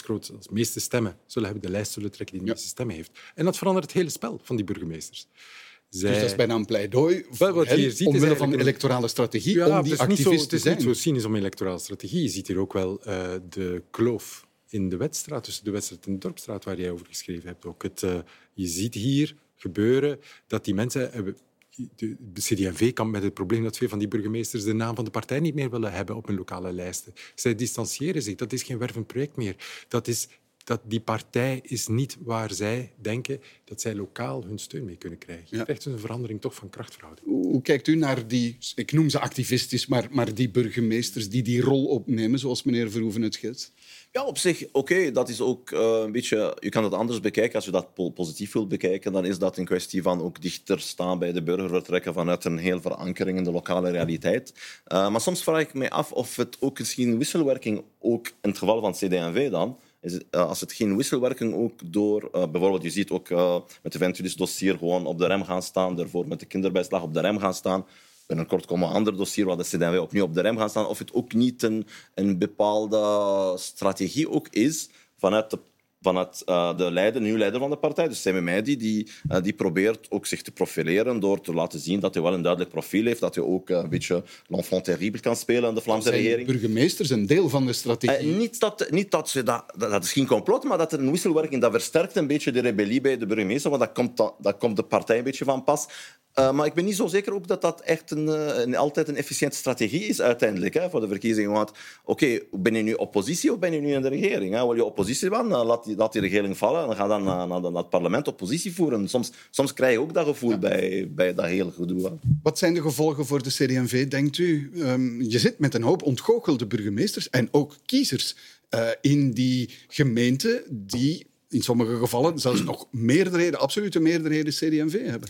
als, als meeste stemmen zullen hebben, de lijst zullen trekken die de meeste stemmen heeft. En dat verandert het hele spel van die burgemeesters. Zij... Dus dat is bijna een pleidooi voor wat je ziet, omwille van een electorale strategie ja, om die activist te zijn. Het is niet zo cynisch om electorale strategie. Je ziet hier ook wel uh, de kloof in de wedstraat, tussen de wedstrijd en de dorpstraat waar jij over geschreven hebt. Ook het, uh, je ziet hier gebeuren dat die mensen de CD&V kampt met het probleem dat veel van die burgemeesters de naam van de partij niet meer willen hebben op hun lokale lijsten. Zij distancieren zich. Dat is geen wervend project meer. Dat is dat die partij is niet waar zij denken dat zij lokaal hun steun mee kunnen krijgen. Je krijgt dus een verandering toch van krachtverhouding. Hoe, kijkt u naar die, ik noem ze activistisch, maar, maar die burgemeesters die die rol opnemen, zoals meneer Verhoeven het schetst? Ja, op zich, oké. dat is ook uh, een beetje... Je kan het anders bekijken. Als je dat positief wilt bekijken, dan is dat een kwestie van ook dichter staan bij de burger, vertrekken vanuit een heel verankering in de lokale realiteit. Uh, maar soms vraag ik me af of het ook misschien wisselwerking, ook in het geval van CD&V dan, is het, uh, als het geen wisselwerking ook door... bijvoorbeeld, je ziet ook met de Ventulis dossier gewoon op de rem gaan staan, daarvoor met de kinderbijslag op de rem gaan staan binnenkort komen een ander dossier waar de CDW opnieuw op de rem gaan staan. Of het ook niet een, een bepaalde strategie ook is vanuit de vanuit uh, de leider, nieuwe leider van de partij, dus Semi Meidi, die, uh, die probeert ook zich te profileren door te laten zien dat hij wel een duidelijk profiel heeft, dat hij ook uh, een beetje l'enfant terrible kan spelen in de Vlaamse Zijn regering. burgemeesters een deel van de strategie? niet dat, niet dat ze dat, dat is geen complot, maar dat er een wisselwerking, dat versterkt een beetje de rebellie bij de burgemeester, want dat komt, dat, dat komt de partij een beetje van pas. Uh, maar ik ben niet zo zeker ook dat dat echt een, een altijd een efficiënte strategie is uiteindelijk hè, voor de verkiezingen. Want oké, okay, ben je nu oppositie of ben je nu in de regering? Hè? Wil je oppositie van, laat die, laat die regering vallen en ga dan naar, naar, naar, het parlement oppositie voeren. Soms, soms krijg je ook dat gevoel ja. bij, bij dat hele gedoe. Hè. Wat zijn de gevolgen voor de CD&V, denkt u? Um, je zit met een hoop ontgoochelde burgemeesters en ook kiezers uh, in die gemeente die in sommige gevallen zelfs nog meerderheden, absolute meerderheden CD&V hebben.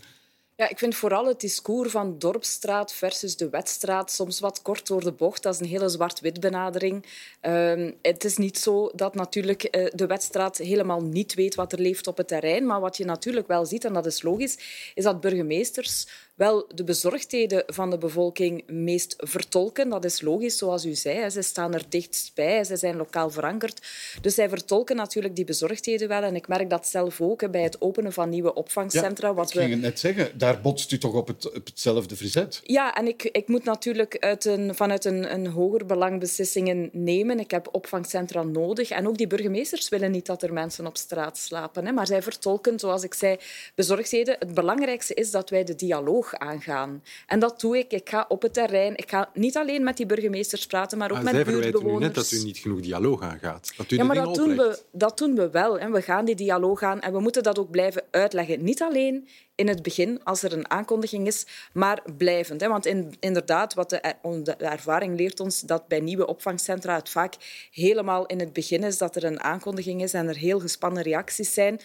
Ja, ik vind vooral het discours van Dorpstraat versus de Wetstraat soms wat kort door de bocht. Dat is een hele zwart-wit benadering. Uh, het is niet zo dat natuurlijk uh, de Wetstraat helemaal niet weet wat er leeft op het terrein. Maar wat je natuurlijk wel ziet, en dat is logisch, is dat burgemeesters wel de bezorgdheden van de bevolking meest vertolken. Dat is logisch, zoals u zei. Ze staan er dichtst bij, ze zijn lokaal verankerd. Dus zij vertolken natuurlijk die bezorgdheden wel. En ik merk dat zelf ook bij het openen van nieuwe opvangcentra. Ja, wat ik ging het net zeggen, daar botst u toch op, het, op hetzelfde verzet? Ja, en ik, ik moet natuurlijk uit een, vanuit een, een hoger belang beslissingen nemen. Ik heb opvangcentra nodig. En ook die burgemeesters willen niet dat er mensen op straat slapen. Hè. Maar zij vertolken, zoals ik zei, bezorgdheden. Het belangrijkste is dat wij de dialoog aangaan. En dat doe ik. Ik ga op het terrein. Ik ga niet alleen met die burgemeesters praten, maar ook maar met buurtbewoners. U net dat u niet genoeg dialoog aangaat. Dat u ja, maar dat doen, we, dat doen we wel. Hè. We gaan die dialoog aan en we moeten dat ook blijven uitleggen. Niet alleen in het begin, als er een aankondiging is, maar blijvend. Hè. Want in, inderdaad, wat de, de ervaring leert ons, dat bij nieuwe opvangcentra het vaak helemaal in het begin is dat er een aankondiging is en er heel gespannen reacties zijn.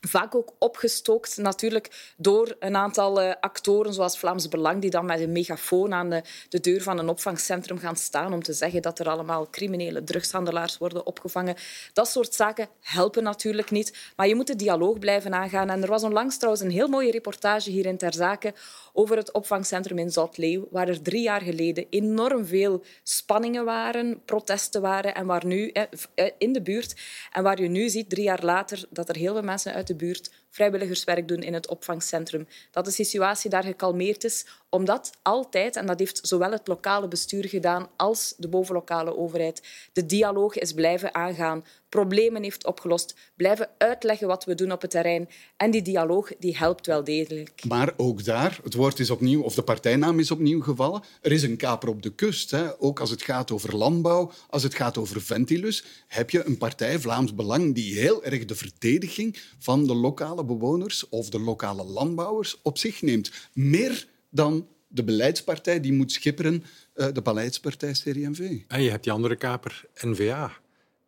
Vaak ook opgestookt natuurlijk door een aantal uh, actoren zoals Vlaams Belang die dan met een megafoon aan de, de, deur van een opvangcentrum gaan staan om te zeggen dat er allemaal criminele drugshandelaars worden opgevangen. Dat soort zaken helpen natuurlijk niet, maar je moet de dialoog blijven aangaan. En er was onlangs trouwens een heel mooie reportage hier in Ter Zake over het opvangcentrum in Zoutleeuw, waar er drie jaar geleden enorm veel spanningen waren, protesten waren en waar nu eh, in de buurt en waar je nu ziet, drie jaar later, dat er heel veel mensen uit de buurt vrijwilligerswerk doen in het opvangcentrum. Dat de situatie daar gekalmeerd is, omdat altijd, en dat heeft zowel het lokale bestuur gedaan als de bovenlokale overheid, de dialoog is blijven aangaan, problemen heeft opgelost, blijven uitleggen wat we doen op het terrein. En die dialoog die helpt wel degelijk. Maar ook daar, het woord is opnieuw, of de partijnaam is opnieuw gevallen, er is een kaper op de kust. Hè. Ook als het gaat over landbouw, als het gaat over Ventilus, heb je een partij, Vlaams Belang, die heel erg de verdediging van de lokale bewoners of de lokale landbouwers op zich neemt. Meer dan de beleidspartij die moet schipperen, uh, de beleidspartij CD&V. En je hebt die andere kaper, N-VA.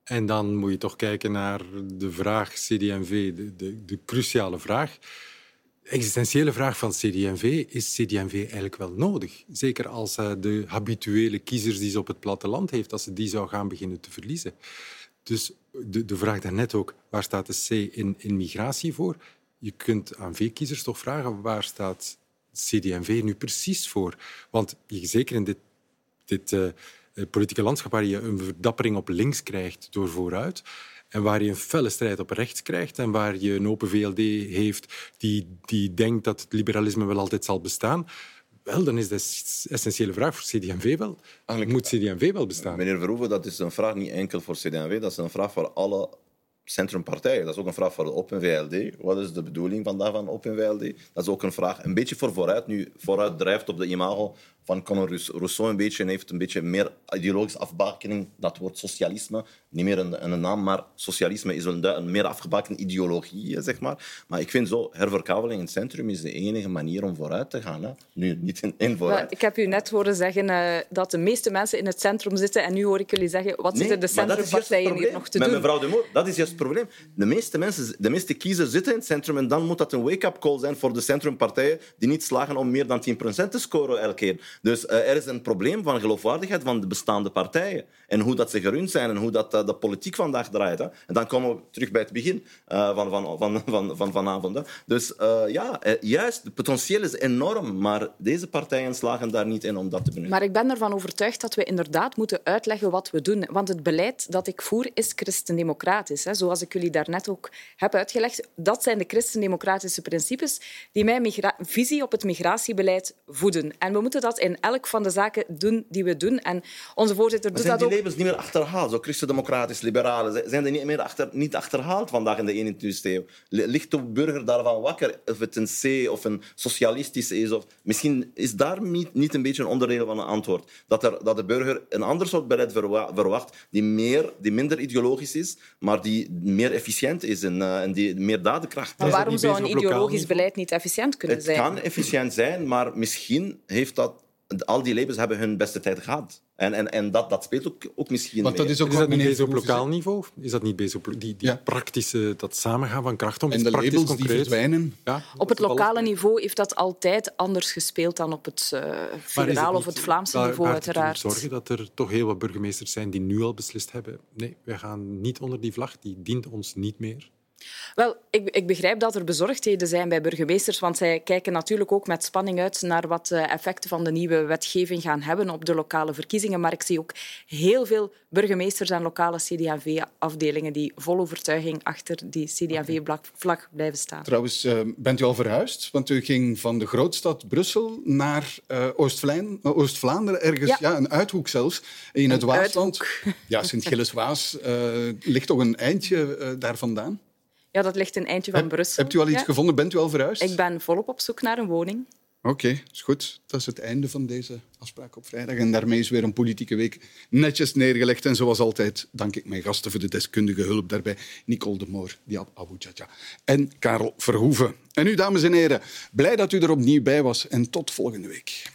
En dan moet je toch kijken naar de vraag CD&V, de, de, de cruciale vraag. De existentiële vraag van CD&V, is CD&V eigenlijk wel nodig? Zeker als uh, de habituele kiezers die ze op het platteland heeft, als ze die zou gaan beginnen te verliezen. Dus de, de vraag daarnet ook, waar staat de C in, in migratie voor? Je kunt aan V-kiezers toch vragen, waar staat CD&V nu precies voor? Want zeker in dit, dit uh, politieke landschap waar je een verdappering op links krijgt door vooruit, en waar je een felle strijd op rechts krijgt en waar je een open VLD heeft die, die denkt dat het liberalisme wel altijd zal bestaan, wel, dan is de essentiële vraag voor CD&V wel. Eigenlijk, Moet CD&V wel bestaan? Meneer Verhoeven, dat is een vraag niet enkel voor CD&V, dat is een vraag voor alle centrumpartijen. Dat is ook een vraag voor de Open VLD. Wat is de bedoeling van daarvan, Open VLD? Dat is ook een vraag, een beetje voor vooruit, nu vooruit drijft op de imago van Conor Rousseau een beetje en heeft een beetje meer ideologische afbakening. Dat woord socialisme, niet meer een, een naam, maar socialisme is een, een meer afgebakende ideologie, zeg maar. Maar ik vind zo, herverkaveling in het centrum is de enige manier om vooruit te gaan. Hè. Nu, niet in vooruit. ik heb u net horen zeggen uh, dat de meeste mensen in het centrum zitten en nu hoor ik jullie zeggen, wat nee, zitten de centrumpartijen hier nog te Met doen? Mevrouw de Moor, dat is juist het probleem. De meeste mensen, de meeste kiezers zitten in het centrum en dan moet dat een wake-up call zijn voor de centrumpartijen die niet slagen om meer dan 10% te scoren elke keer. Dus uh, er is een probleem van geloofwaardigheid van de bestaande partijen. En hoe dat ze gerund zijn en hoe dat, uh, de politiek vandaag draait. Hè. En dan komen we terug bij het begin uh, van, van, van, van, van vanavond. Hè. Dus ja, juist, het potentieel is enorm. Maar deze partijen slagen daar niet in om dat te benutten. Maar ik ben ervan overtuigd dat we inderdaad moeten uitleggen wat we doen. Want het beleid dat ik voer is christendemocratisch. Hè. Zoals ik jullie daarnet ook heb uitgelegd. Dat zijn de christendemocratische principes die mijn visie op het migratiebeleid voeden. En we moeten dat in elk van de zaken doen die we doen. En onze voorzitter doet zijn dat die ook... labels niet meer achterhaald? Zo christendemocratisch, liberalen, zijn die niet meer achter, niet achterhaald vandaag in de 21e eeuw? Ligt de burger daarvan wakker of het een C of een socialistisch is? Of... Misschien is daar niet, niet een beetje een onderdeel van het antwoord. Dat, er, dat de burger een ander soort beleid verwacht, die, meer, die minder ideologisch is, maar die meer efficiënt is en, uh, en die meer dadenkracht Maar waarom zou een ideologisch beleid niet efficiënt kunnen het zijn? Het kan efficiënt zijn, maar misschien heeft dat al die labels hebben hun beste tijd gehad. En, en, en dat, dat speelt ook, ook misschien Want dat mee. is, ook is dat niet bezig op lokaal niveau? Is dat niet bezig op die, die ja. praktische, dat samengaan van kracht om En de labels concreet. die verdwijnen? Ja, op het lokale niveau heeft dat altijd anders gespeeld dan op het uh, federaal of het Vlaamse daar, niveau, daar uiteraard. zorgen dat er toch heel wat burgemeesters zijn die nu al beslist hebben nee, wij gaan niet onder die vlag, die dient ons niet meer. Wel, ik, ik, begrijp dat er bezorgdheden zijn bij burgemeesters, want zij kijken natuurlijk ook met spanning uit naar wat de effecten van de nieuwe wetgeving gaan hebben op de lokale verkiezingen. Maar ik zie ook heel veel burgemeesters en lokale CD&V-afdelingen die vol overtuiging achter die CD&V-vlag blijven staan. Trouwens, uh, bent u al verhuisd? Want u ging van de grootstad Brussel naar uh, Oost-Vlaanderen, ergens, ja. ja. een uithoek zelfs, in het Waasland. Ja, Sint-Gilles-Waas uh, ligt toch een eindje daar vandaan? Ja, dat ligt een eindje van Heb, Brussel. Hebt u al iets ja. gevonden? Bent u al verhuisd? Ik ben volop op zoek naar een woning. Oké, okay, is goed. Dat is het einde van deze afspraak op vrijdag. En daarmee is weer een politieke week netjes neergelegd. En zoals altijd dank ik mijn gasten voor de deskundige hulp daarbij. Nicole de Moor, Diab Abu Chacha en Karel Verhoeven. En u, dames en heren, blij dat u er opnieuw bij was. En tot volgende week.